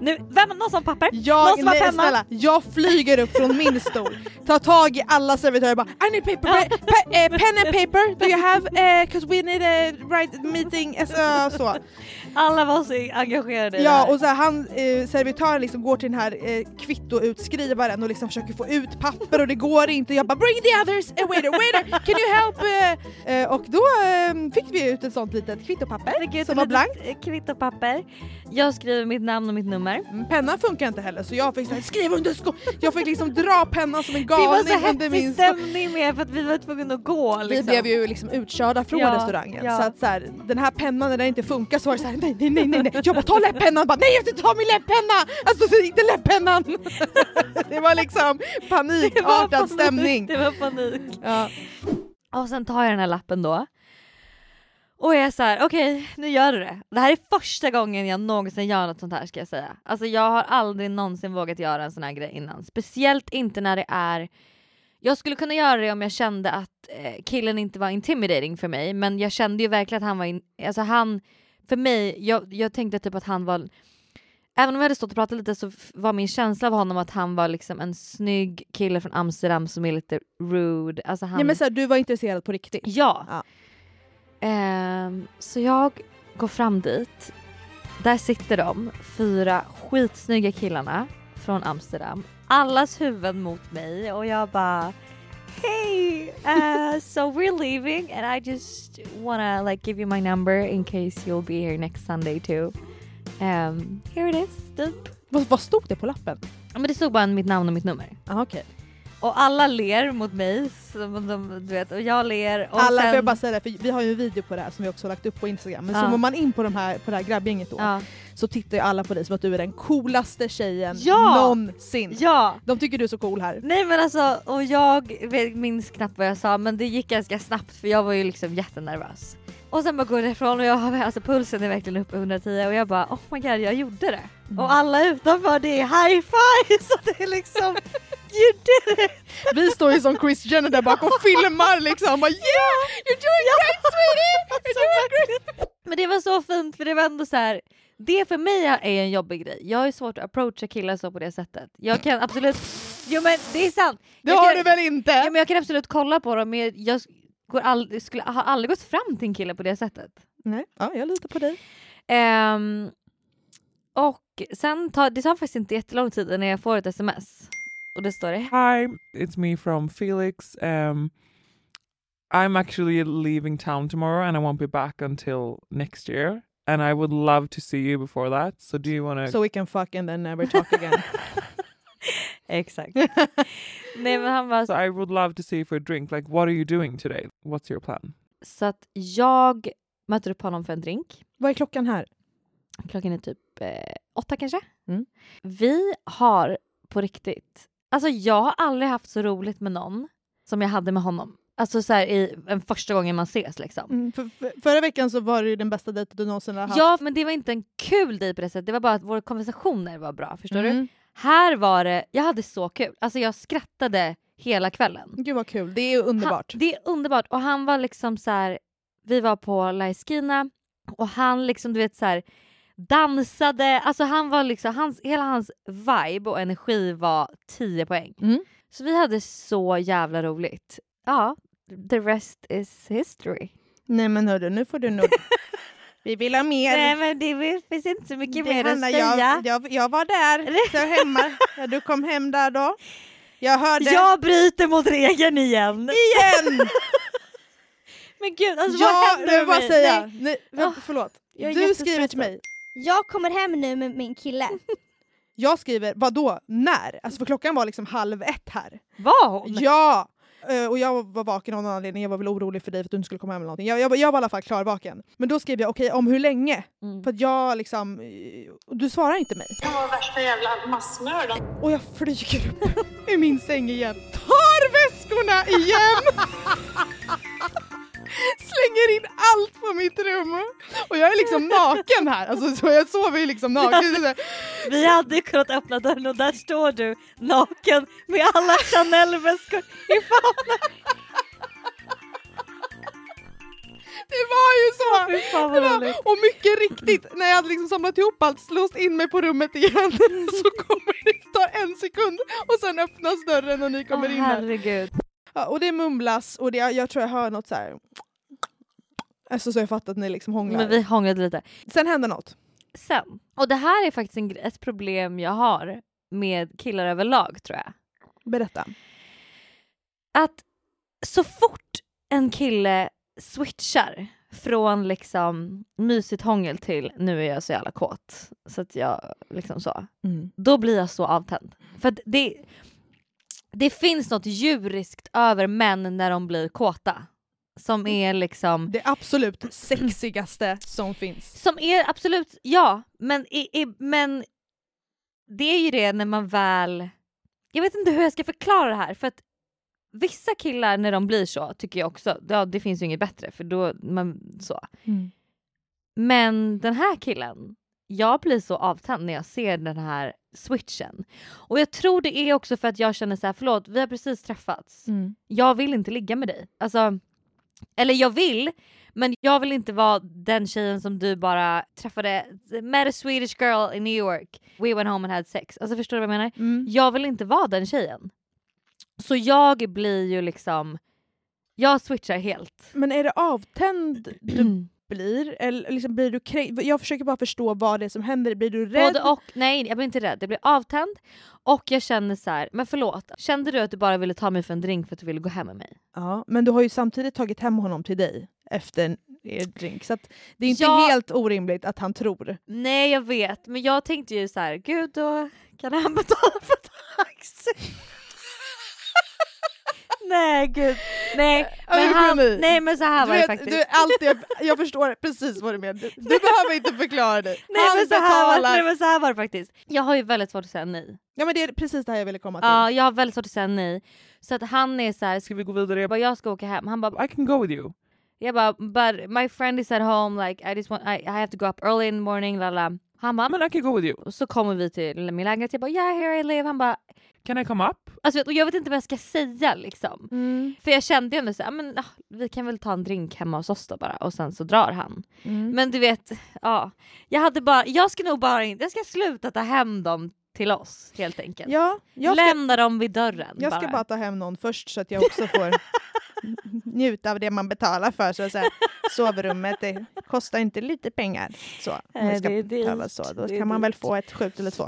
nu, vem, någon som har papper? Jag, någon som har nej, penna? snälla, jag flyger upp från min stol, tar tag i alla servitörer och bara I need paper, pa- pa- eh, pen and paper, do you have? Uh, Cause we need a right meeting. Alltså, så. Alla var så engagerade Ja och så här, han, eh, servitören liksom går till den här eh, kvittoutskrivaren och liksom försöker få ut papper och det går inte. Jag bara bring the others, eh, waiter, waiter, can you help? Eh, eh, och då eh, fick vi ut ett sånt litet kvittopapper som var blankt. Ett Kvittopapper. Jag skriver mitt namn och mitt nummer. Mm, Pennan funkar inte heller så jag fick så här, skriv under sko Jag fick liksom dra pennan som en Det var galning så hetsig stämning med för att vi var tvungna att gå. Vi Liksom. blev ju liksom utkörda från Ja, restaurangen ja. så att så här, den här pennan när den inte funkar så var det såhär nej nej nej nej, nej. jag bara ta läppennan, bara, nej jag inte ta min läppenna! Alltså så inte läppennan! [laughs] det var liksom panikartad stämning. Det var panik. Ja. Och sen tar jag den här lappen då. Och jag är så här: okej nu gör du det. Det här är första gången jag någonsin gör något sånt här ska jag säga. Alltså jag har aldrig någonsin vågat göra en sån här grej innan. Speciellt inte när det är jag skulle kunna göra det om jag kände att eh, killen inte var intimidating för mig men jag kände ju verkligen att han var, in, alltså han, för mig, jag, jag tänkte typ att han var Även om vi hade stått och pratat lite så var min känsla av honom att han var liksom en snygg kille från Amsterdam som är lite rude. Alltså han... Nej men så här, du var intresserad på riktigt? Ja. Ehm, så jag går fram dit. Där sitter de, fyra skitsnygga killarna från Amsterdam. Allas huvuden mot mig och jag bara Hey, uh, so we're leaving and I just wanna like give you my number in case you'll be here next Sunday too. Um, here it is. Typ. Vad, vad stod det på lappen? Ja, men det stod bara mitt namn och mitt nummer. Ah, okay. Och alla ler mot mig som de, du vet, och jag ler. Och Alla, sen, får jag bara säga det, för vi har ju en video på det här som vi också lagt upp på Instagram. Men Ja. zoomar man in på, de här, på det här grabbgänget då Ja. Så tittar ju alla på dig som att du är den coolaste tjejen Ja! någonsin. Ja! De tycker du är så cool här. Nej men alltså, och jag minns knappt vad jag sa men det gick ganska snabbt för jag var ju liksom jättenervös. Och sen bara går jag ifrån och jag har, alltså pulsen är verkligen uppe 110 och jag bara oh my god jag gjorde det. Mm. Och alla utanför det är high five [laughs] så det är liksom you did it! Vi står ju som Chris Jenner där bak och [laughs] filmar liksom. Bara, yeah, you're doing great sweetie! [laughs] You're doing great! Men det var så fint för det var ändå så här. Det för mig är en jobbig grej. Jag ju svårt att approacha killar så på det sättet. Jag kan absolut... Jo men det är sant! Det jag har kan, du väl inte? Ja, men jag kan absolut kolla på dem men jag går aldrig, skulle, har aldrig gått fram till en kille på det sättet. Nej, ja, jag litar på dig. Ehm, och sen tar det tar faktiskt inte jättelång tid när jag får ett sms. Och det står det Hi, it's me from Felix. Um, I'm actually leaving town tomorrow and I won't be back until next year. And I would love to see you before that. So do you want to? So we can fuck and then never talk again. [laughs] Exakt. [laughs] Nej men han bara So I would love to see you for a drink. Like, what are you doing today? What's your plan? så att jag möter upp honom för en drink. Vad är klockan här? Klockan är typ eh, åtta kanske. Mm. Vi har på riktigt, alltså jag har aldrig haft så roligt med någon som jag hade med honom. Alltså så här i en första gången man ses liksom. Mm, för, för, förra veckan så var det ju den bästa dejten du någonsin har haft. Ja men det var inte en kul dejt på det sättet, det var bara att våra konversationer var bra, förstår Mm. du? Här var det, jag hade så kul, alltså jag skrattade hela kvällen. Gud vad kul, det är underbart. Han, det är underbart och han var liksom så här. vi var på La Esquina och han liksom du vet så här dansade, alltså han var liksom, hans, hela hans vibe och energi var 10 poäng. Mm. Så vi hade så jävla roligt. Ja, the rest is history. Nej men hörru, nu får du nog... [laughs] Vi vill ha mer. Nej men det finns inte så mycket Det mer att säga. Jag, jag, jag var där, så hemma. Ja, du kom hem där då. Jag hörde... Jag bryter mot regeln igen! Igen! [laughs] Men gud alltså ja, vad händer nu med bara mig? säga. Nej. Nej, förlåt. jag är Du skriver till mig. Jag kommer hem nu med min kille. Jag skriver, vad då? När? Alltså för klockan var liksom halv ett här. Var hon? Ja! Eh, Och jag var vaken av någon anledning, jag var väl orolig för dig för att du inte skulle komma hem eller någonting. Jag, jag, var- jag var i alla fall klarvaken. Men då skrev jag okej, om hur länge? Mm. För att jag liksom... eh, Du svarar inte mig. Jag var värsta jävla massmördaren. Och jag flyger upp i min säng igen. Tar väskorna igen! [laughs] Slänger in allt på mitt rum. Och jag är liksom naken här. Alltså, så jag sover ju liksom naken. Vi hade kunnat öppna dörren och där står du naken med alla Chanel-väskor i famnen. Det var ju så! Fan var, och mycket riktigt, när jag hade liksom samlat ihop allt, slåst in mig på rummet igen, [laughs] så kommer det ta en sekund och sen öppnas dörren och ni kommer Åh, in här. Ja, och det mumlas och det, jag tror jag hör något så här. Alltså så jag fattar att ni liksom hånglar. Men vi hånglade lite. Sen hände något. Sen, och det här är faktiskt en, ett problem jag har med killar överlag tror jag. Berätta. Att så fort en kille switchar från liksom mysigt hångel till nu är jag så jävla kåt så att jag liksom så. Mm. Då blir jag så avtänd. För det, det finns något djuriskt över män när de blir kåta. Som är liksom... Det absolut sexigaste som finns. Som är absolut, ja, men, i, i, men det är ju det när man väl... Jag vet inte hur jag ska förklara det här för att vissa killar när de blir så tycker jag också, ja det finns ju inget bättre för då man så. Mm. Men den här killen, jag blir så avtänd när jag ser den här switchen. Och jag tror det är också för att jag känner så här, förlåt vi har precis träffats. Mm. Jag vill inte ligga med dig. Alltså, eller jag vill, men jag vill inte vara den tjejen som du bara träffade, met a Swedish girl in New York, we went home and had sex. Alltså förstår du vad jag menar? Mm. Jag vill inte vara den tjejen. Så jag blir ju liksom, jag switchar helt. Men är det avtänd du [clears throat] blir? Eller liksom blir du kränkt? Jag försöker bara förstå vad det är som händer. Blir du rädd? Både och, nej jag blir inte rädd, jag blir avtänd och jag känner så här, men förlåt, kände du att du bara ville ta mig för en drink för att du ville gå hem med mig? Ja, men du har ju samtidigt tagit hem honom till dig efter er drink. Så det är inte Ja. helt orimligt att han tror. Nej jag vet, men jag tänkte ju så här, gud då kan han [laughs] betala för taxi. Nej gud, nej. Ja, Men han, nej men så här Du var det vet, faktiskt. du alltid, jag förstår precis vad du menar. Du, du behöver inte förklara dig. Nej Han men, så här var, betalar. nej men så här var det faktiskt. Jag har ju väldigt svårt att säga nej. Ja men det är precis det här jag ville komma till. Ja jag har väldigt svårt att säga nej. Så att han är så här, Ska vi gå vidare? jag bara jag ska åka hem. Han bara I can go with you. Jag bara, but my friend is at home, like I just want, I, I have to go up early in the morning, la la. Han bara, Men I can go with you. och så kommer vi till min lägenhet, jag bara yeah here I live. Han bara, Can I come up? Alltså, och jag vet inte vad jag ska säga liksom. Mm. För jag kände ju ändå såhär, men ah, vi kan väl ta en drink hemma hos oss då bara och sen så drar han. Mm. Men du vet, ja. Jag hade bara, jag ska nog bara inte, jag ska sluta ta hem dem till oss helt enkelt. Ja, jag ska, Lämna dem vid dörren jag ska bara. bara ta hem någon först så att jag också får [laughs] njuta av det man betalar för. Så att säga. Sovrummet det kostar inte lite pengar. Så, om vi ska det är dyrt. betala så. Då kan man väl få ett skjut eller två.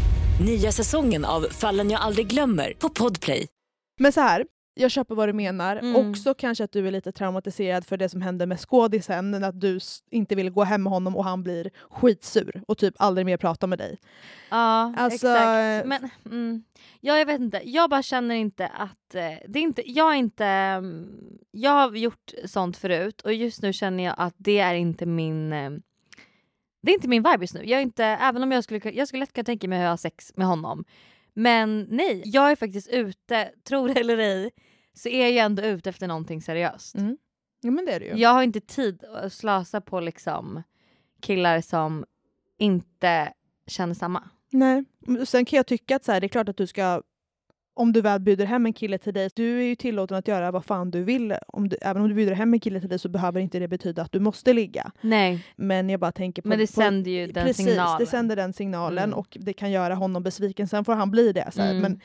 Nya säsongen av Fallen jag aldrig glömmer på Podplay. Men så här, jag köper vad du menar. Mm. Också kanske att du är lite traumatiserad för det som hände med skådisen. Att du inte vill gå hem med honom och han blir skitsur och typ aldrig mer pratar med dig. Ja, Alltså- exakt. Men, mm, ja, jag vet inte, jag bara känner inte att... Eh, det är inte jag, är inte, mm, jag har gjort sånt förut och just nu känner jag att det är inte min... Det är inte min vibe just nu. Jag är inte, även om jag skulle, jag skulle lätt kunna tänka mig att ha sex med honom. Men nej, jag är faktiskt ute, [laughs] tro det eller ej, så är jag ändå ute efter någonting seriöst. Mm. Ja men det är det ju. Jag har inte tid att slösa på liksom killar som inte känner samma. Nej. Sen kan jag tycka att så här, det är klart att du ska om du väl bjuder hem en kille till dig, du är ju tillåten att göra vad fan du vill. Om du, även om du bjuder hem en kille till dig så behöver inte det betyda att du måste ligga. Nej. Men jag bara tänker på... Men det på, sänder ju den precis, signalen. det sänder den signalen Mm. och det kan göra honom besviken. Sen får han bli det. Så här. Mm. Men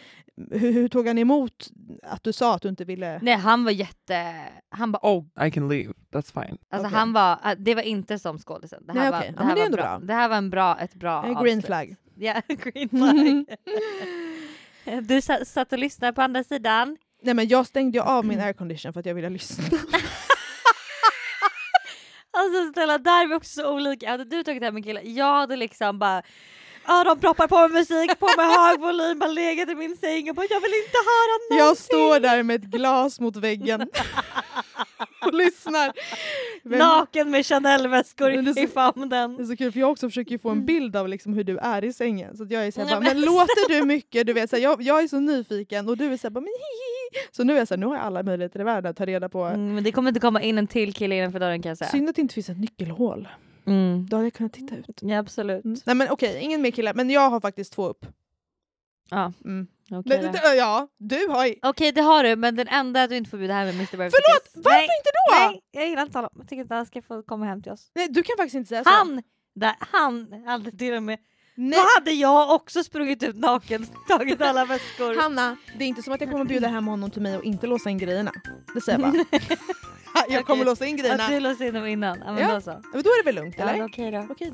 hur, hur tog han emot att du sa att du inte ville... Nej han var jätte... Han bara, Oh, I can leave. That's fine. alltså Okej. han var, äh, det var inte som skådisen. Det här, Nej, var, det Ja, här men det är var ändå bra. bra. Det här var en bra, ett bra En green avslut. flag. Ja, [laughs] green flag. [laughs] [laughs] [laughs] du sa- satt och lyssnade på andra sidan. Nej men jag stängde ju av min aircondition för att jag ville lyssna. [laughs] Alltså snälla, där är vi också så olika. Hade du tagit hem en kille, jag hade liksom bara Ja de proppar på med musik på med hög volym, bara legat i min säng och bara jag vill inte höra någonting. Jag står där med ett glas mot väggen [laughs] och lyssnar. Vem- Naken med Chanel-väskor så- i famnen. Det är så kul för jag också försöker få en bild av liksom hur du är i sängen. Så att jag är såhär, Nej, bara, men men låter du mycket? Du vet, såhär, jag, jag är så nyfiken och du är såhär, bara, men hihi, Så nu är jag så här, nu har jag alla möjligheter i världen att ta reda på. Mm, men det kommer inte komma in en till kille innanför dörren kan jag säga. Synd att det inte finns ett nyckelhål. Mm. Då hade jag kunnat titta ut. Ja absolut. Nej men okej, ingen mer killar. Men jag har faktiskt två upp. Ja. Mm. Okej Men, då. d- ja, du har ju... Okej det har du men den enda du inte får bjuda hem är Mr. Beverly Förlåt, varför Nej, inte då? Nej, jag gillar inte honom. Jag tycker inte han ska få komma hem till oss. Nej, du kan faktiskt inte säga så. Han! Där, han hade till och med... Nej. Då hade jag också sprungit ut naken [laughs] tagit alla väskor. Hanna, det är inte som att jag kommer bjuda hem honom till mig och inte låsa in grejerna. Det säger jag bara. [laughs] jag kommer Okej. låsa in grejerna. Att du låste in dem innan. Ja, men Ja. då så. Men då är det väl lugnt Ja, eller? okej då. Okej,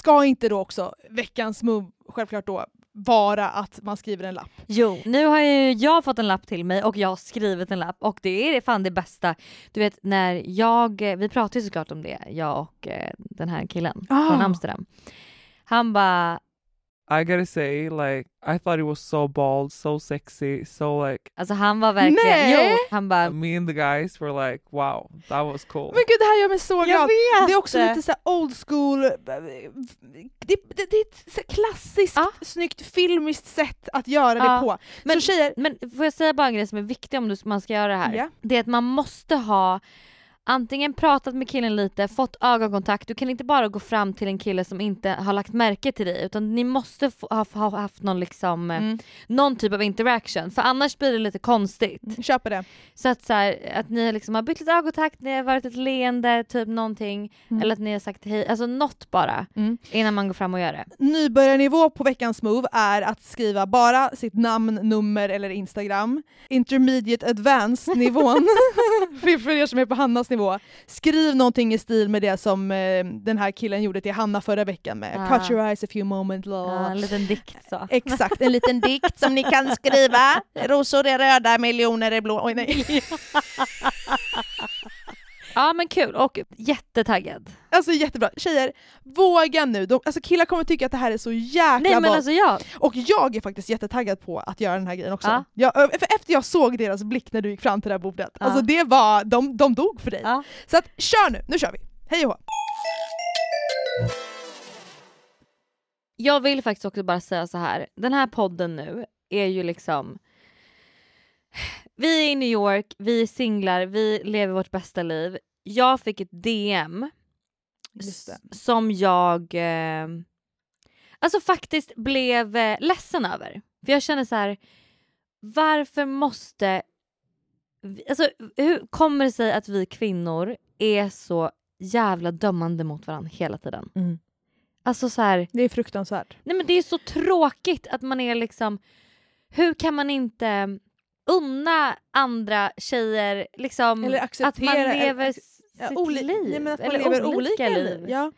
Ska inte då också veckans move, självklart då, vara att man skriver en lapp? Jo, nu har ju jag fått en lapp till mig och jag har skrivit en lapp och det är fan det bästa. Du vet när jag, vi pratade ju såklart om det, jag och eh, den här killen Ah. från Amsterdam. Han bara, I gotta say, like, I thought it was so bald, so sexy, so like. alltså han var verkligen, Nej! jo, han bara Me and the guys were like, wow, that was cool. Men gud det här gör mig så Jag glad. vet Det är också lite så old school, det, det, det är ett så klassiskt snyggt filmiskt sätt att göra Ja. det på. Men, så tjejer, men får jag säga bara en grej som är viktig om du, man ska göra det här? Ja. Det är att man måste ha antingen pratat med killen lite, fått ögonkontakt. Du kan inte bara gå fram till en kille som inte har lagt märke till dig utan ni måste ha, ha haft någon, liksom, eh, Mm. någon typ av interaction för annars blir det lite konstigt. köper det. Så att, så här, att ni liksom har bytt lite ögonkontakt, ni har varit ett leende, typ någonting. Mm. Eller att ni har sagt hej, alltså något bara Mm. innan man går fram och gör det. Nybörjarnivå på veckans move är att skriva bara sitt namn, nummer eller Instagram. Intermediate advanced nivån, för [laughs] [laughs] för er som är på Hannas nivå, skriv någonting i stil med det som eh, den här killen gjorde till Hanna förra veckan med Ah. Cut your eyes a few moments. Ja, en liten dikt så. [laughs] Exakt, en liten dikt som ni kan skriva. [laughs] Rosor är röda, miljoner är blå. Oj, nej. [laughs] Ja men kul och jättetaggad. Alltså jättebra. Tjejer, våga nu. De, alltså killar kommer tycka att det här är så jäkla Nej men ballt. alltså jag, Och jag är faktiskt jättetaggad på att göra den här grejen också. Ja. Jag, för efter jag såg deras blick när du gick fram till det här bordet, Ja. alltså det var, de, de dog för dig. Ja. Så att kör nu, nu kör vi. Hej och hå. jag vill faktiskt också bara säga så här. den här podden nu är ju liksom vi är i New York, vi är singlar, vi lever vårt bästa liv. Jag fick ett DM som jag eh, alltså faktiskt blev eh, ledsen över. För jag känner så här. varför måste vi, alltså hur kommer det sig att vi kvinnor är så jävla dömande mot varandra hela tiden? Mm. Alltså så här, Det är fruktansvärt. nej men det är så tråkigt att man är liksom, hur kan man inte unna andra tjejer liksom att man lever Ja, sitt oli- liv? att man eller lever olika liv. Ja.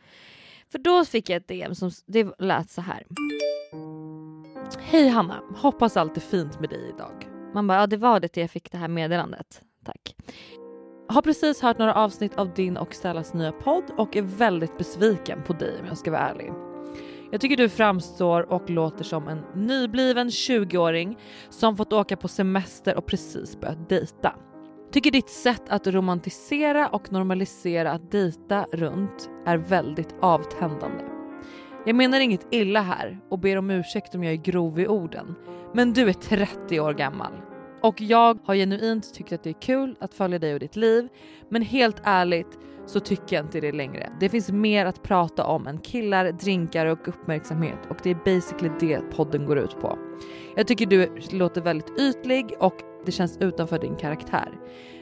För då fick jag ett DM som det lät så här. Hej Hanna, hoppas allt är fint med dig idag. Man bara, ja det var det till jag fick det här meddelandet. Tack. Har precis hört några avsnitt av din och Stellas nya podd och är väldigt besviken på dig om jag ska vara ärlig. Jag tycker du framstår och låter som en nybliven 20-åring som fått åka på semester och precis börjat dejta. Tycker ditt sätt att romantisera och normalisera att dejta runt är väldigt avtändande. Jag menar inget illa här och ber om ursäkt om jag är grov i orden. Men du är 30 år gammal. Och jag har genuint tyckt att det är kul att följa dig och ditt liv. Men helt ärligt så tycker jag inte det längre. Det finns mer att prata om än killar, drinkar och uppmärksamhet och det är basically det podden går ut på. Jag tycker du låter väldigt ytlig och det känns utanför din karaktär.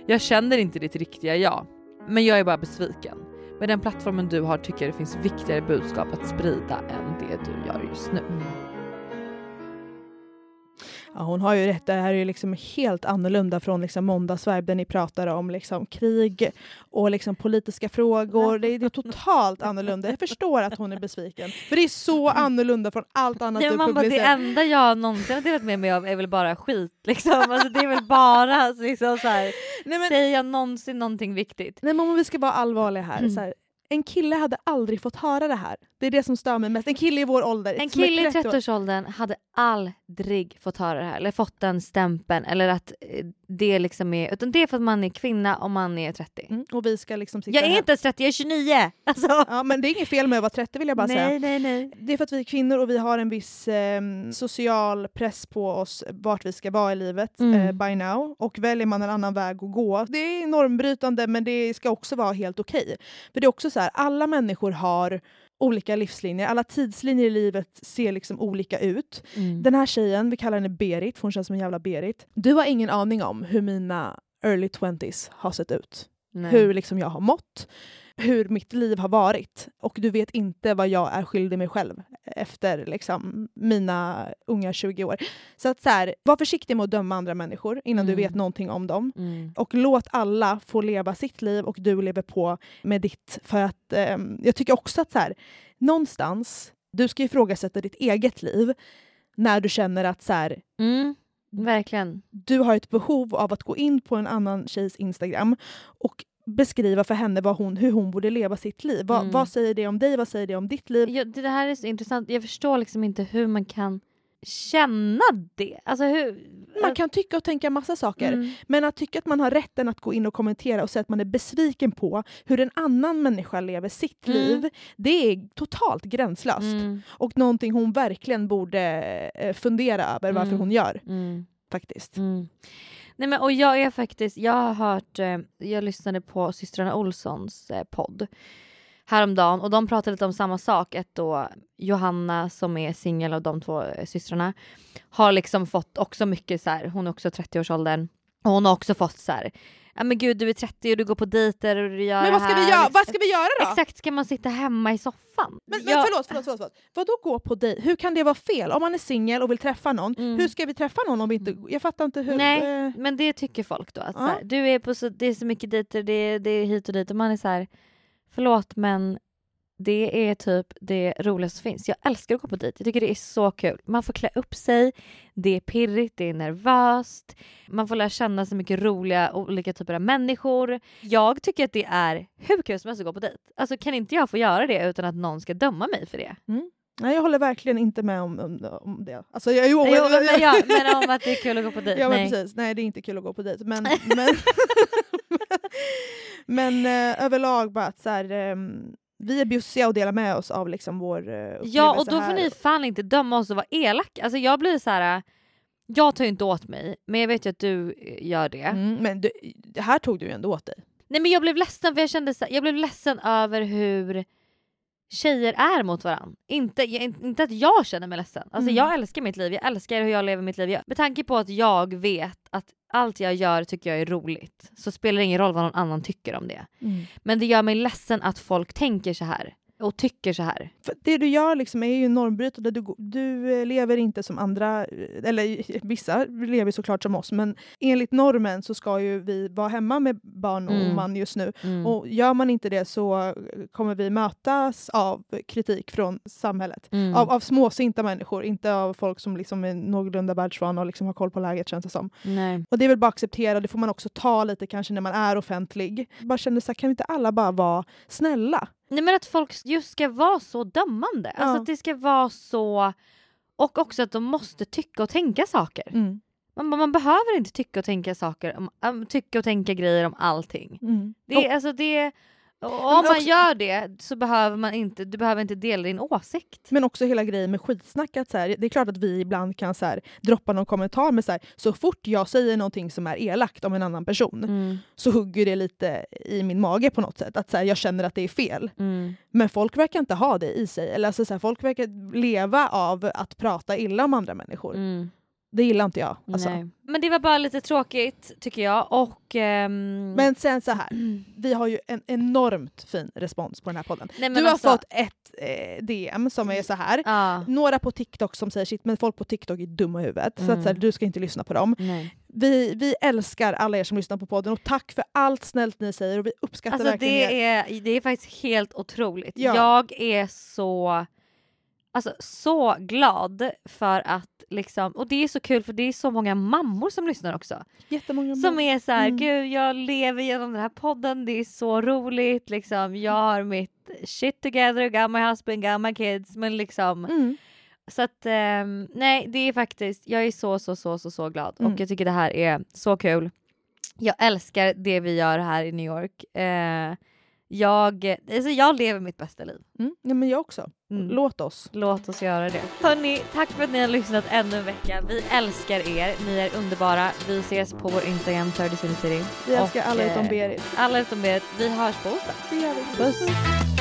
Jag känner inte ditt riktiga jag, men jag är bara besviken. Med den plattformen du har tycker jag det finns viktigare budskap att sprida än det du gör just nu. Mm. Ja, hon har ju rätt, det här är ju liksom helt annorlunda från liksom måndagsvibe där ni pratar om liksom krig och liksom politiska frågor. Det är, det är totalt annorlunda. Jag förstår att hon är besviken. För det är så annorlunda från allt annat Nej, du bara, det enda jag någonsin har delat med mig av är väl bara skit. Liksom. Alltså, det är väl bara liksom, så här, Nej, men- säger jag någonsin någonting viktigt? Nej men om vi ska vara allvarliga här. Mm. Så här en kille hade aldrig fått höra det här. Det är det som stör mig mest. En kille i vår ålder. En kille i 30 år. 30-årsåldern hade aldrig fått höra det här eller fått den stämpeln eller att eh, det liksom är, utan det är för att man är kvinna och man är 30. Mm, och vi ska liksom sitta Jag är här. inte ens 30, jag är 29! [laughs] Alltså. Ja, men det är inget fel med att vara 30 vill jag bara nej, säga. nej, nej. Det är för att vi är kvinnor och vi har en viss eh, social press på oss vart vi ska vara i livet Mm. eh, by now. Och väljer man en annan väg att gå, det är normbrytande men det ska också vara helt okej. För det är också så här, alla människor har olika livslinjer, alla tidslinjer i livet ser liksom olika ut. Mm. Den här tjejen, vi kallar henne Berit, för hon känns som en jävla Berit. Du har ingen aning om hur mina early 20s har sett ut. Nej. Hur liksom jag har mått, hur mitt liv har varit. Och du vet inte vad jag är skyldig mig själv efter liksom, mina unga 20 år. Så att så här, var försiktig med att döma andra människor innan du Mm. vet någonting om dem. Mm. Och låt alla få leva sitt liv och du lever på med ditt. För att ehm, jag tycker också att så här, någonstans, du ska ifrågasätta ditt eget liv när du känner att så här, Mm. Verkligen. du har ett behov av att gå in på en annan tjejs Instagram och beskriva för henne vad hon, hur hon borde leva sitt liv. Vad, Mm. vad säger det om dig? Vad säger det om ditt liv? Ja, det här är så intressant. Jag förstår liksom inte hur man kan känna det. Alltså hur... Man kan tycka och tänka massa saker, Mm. men att tycka att man har rätten att gå in och kommentera och säga att man är besviken på hur en annan människa lever sitt Mm. liv, det är totalt gränslöst. Mm. Och någonting hon verkligen borde eh, fundera över varför Mm. hon gör. Mm. Faktiskt. Nej, men, och jag är faktiskt, jag har hört, eh, jag lyssnade på systrarna Olssons eh, podd häromdagen och de pratade lite om samma sak. Att då Johanna som är singel av de två eh, systrarna har liksom fått också mycket så här, hon är också 30-årsåldern och hon har också fått så här, ja men gud du är 30 och du går på dejter och du gör Men vad ska, vi göra? vad ska vi göra då? Exakt, ska man sitta hemma i soffan? Men, men Jag- förlåt, förlåt, förlåt, förlåt. Vadå gå på dejt? Hur kan det vara fel? Om man är singel och vill träffa någon, hur ska vi träffa någon om vi inte... Jag fattar inte hur... Mm. Nej, eh, men det tycker folk då. Att Ja. här, du är på så, det är så mycket dejter, det, är- det är hit och dit och man är så här, förlåt men det är typ det roligaste som finns. Jag älskar att gå på dejt. Jag tycker det är så kul. Man får klä upp sig, det är pirrigt, det är nervöst. Man får lära känna så mycket roliga olika typer av människor. Jag tycker att det är hur kul som helst att gå på dejt. Alltså kan inte jag få göra det utan att någon ska döma mig för det? Nej, jag håller verkligen inte med om, om, om det. Alltså, jag, jo, Jo, men, ja, men om att det är kul att gå på dejt. Ja, men Nej. precis. Nej, det är inte kul att gå på dejt. Men, men, [laughs] men eh, överlag bara att så här, ehm, vi är bjussiga och delar med oss av liksom vår uh, Ja och då får ni fan inte döma oss och vara elaka. Alltså jag blir så här. Jag tar ju inte åt mig men jag vet ju att du eh, gör det. Mm, men du, här tog du ju ändå åt dig. Nej men jag blev ledsen för jag kände så här, jag blev ledsen över hur tjejer är mot varandra. Inte, inte att jag känner mig ledsen. Alltså Mm. jag älskar mitt liv, jag älskar hur jag lever mitt liv. Jag, med tanke på att jag vet att allt jag gör tycker jag är roligt så spelar det ingen roll vad någon annan tycker om det. Mm. Men det gör mig ledsen att folk tänker så här och tycker så här. För det du gör liksom är ju normbrytande. Du, du eh, lever inte som andra, eh, eller [laughs] vissa lever såklart som oss, men enligt normen så ska ju vi vara hemma med barn och Mm. man just nu. Mm. Och gör man inte det så eh, kommer vi mötas av kritik från samhället. Mm. Av, av småsinta människor, inte av folk som liksom är någorlunda världsvana och liksom har koll på läget känns det som. Nej. Och det är väl bara att acceptera, det får man också ta lite kanske när man är offentlig. Bara kände så här, kan inte alla bara vara snälla? Nej men att folk just ska vara så dömande. Alltså Ja. att det ska vara så... Och också att de måste tycka och tänka saker. Mm. Man, man behöver inte tycka och tänka saker, om, um, tycka och tänka grejer om allting. Mm. Det, är alltså det, och om Men man också- gör det så behöver man inte, du behöver inte dela din åsikt. Men också hela grejen med skitsnack. Att så här, det är klart att vi ibland kan så här, droppa någon kommentar, men så, här, så fort jag säger någonting som är elakt om en annan person Mm. så hugger det lite i min mage på något sätt. Att så jag känner att det är fel. Mm. Men folk verkar inte ha det i sig. Eller alltså, så folk verkar leva av att prata illa om andra människor. Det gillar inte jag. Alltså. Mm. Men det var bara lite tråkigt tycker jag. Och, ehm, Men sen så här, [clears throat] vi har ju en enormt fin respons på den här podden. Nej, du har alltså- fått ett eh, DM som är så här. Ja. några på TikTok som säger shit, men folk på TikTok är dumma i huvudet. Så, att, Mm. så här, du ska inte lyssna på dem. Nej. Vi, vi älskar alla er som lyssnar på podden och tack för allt snällt ni säger och vi uppskattar Alltså verkligen er. det är, det är faktiskt helt otroligt. Ja. Jag är så, alltså, så glad för att liksom, och det är så kul för det är så många mammor som lyssnar också. Jättemånga Som är så här, Mm. gud jag lever genom den här podden, det är så roligt liksom. Jag har mitt shit together, got my husband, got my kids. Men liksom, Mm. så att ehm, nej det är faktiskt, jag är så så så så så glad Mm. och jag tycker det här är så kul. Jag älskar det vi gör här i New York. Eh, jag, alltså jag lever mitt bästa liv. Mm. Ja, men jag också. Mm. Låt oss. Låt oss göra det. Hörni, tack för att ni har lyssnat ännu en vecka. Vi älskar er. Ni är underbara. Vi ses på vår Instagram, 30 City. Vi älskar Och, alla utom eh, Berit. Alla utom Berit. Vi hörs på onsdag. Det gör vi. Puss.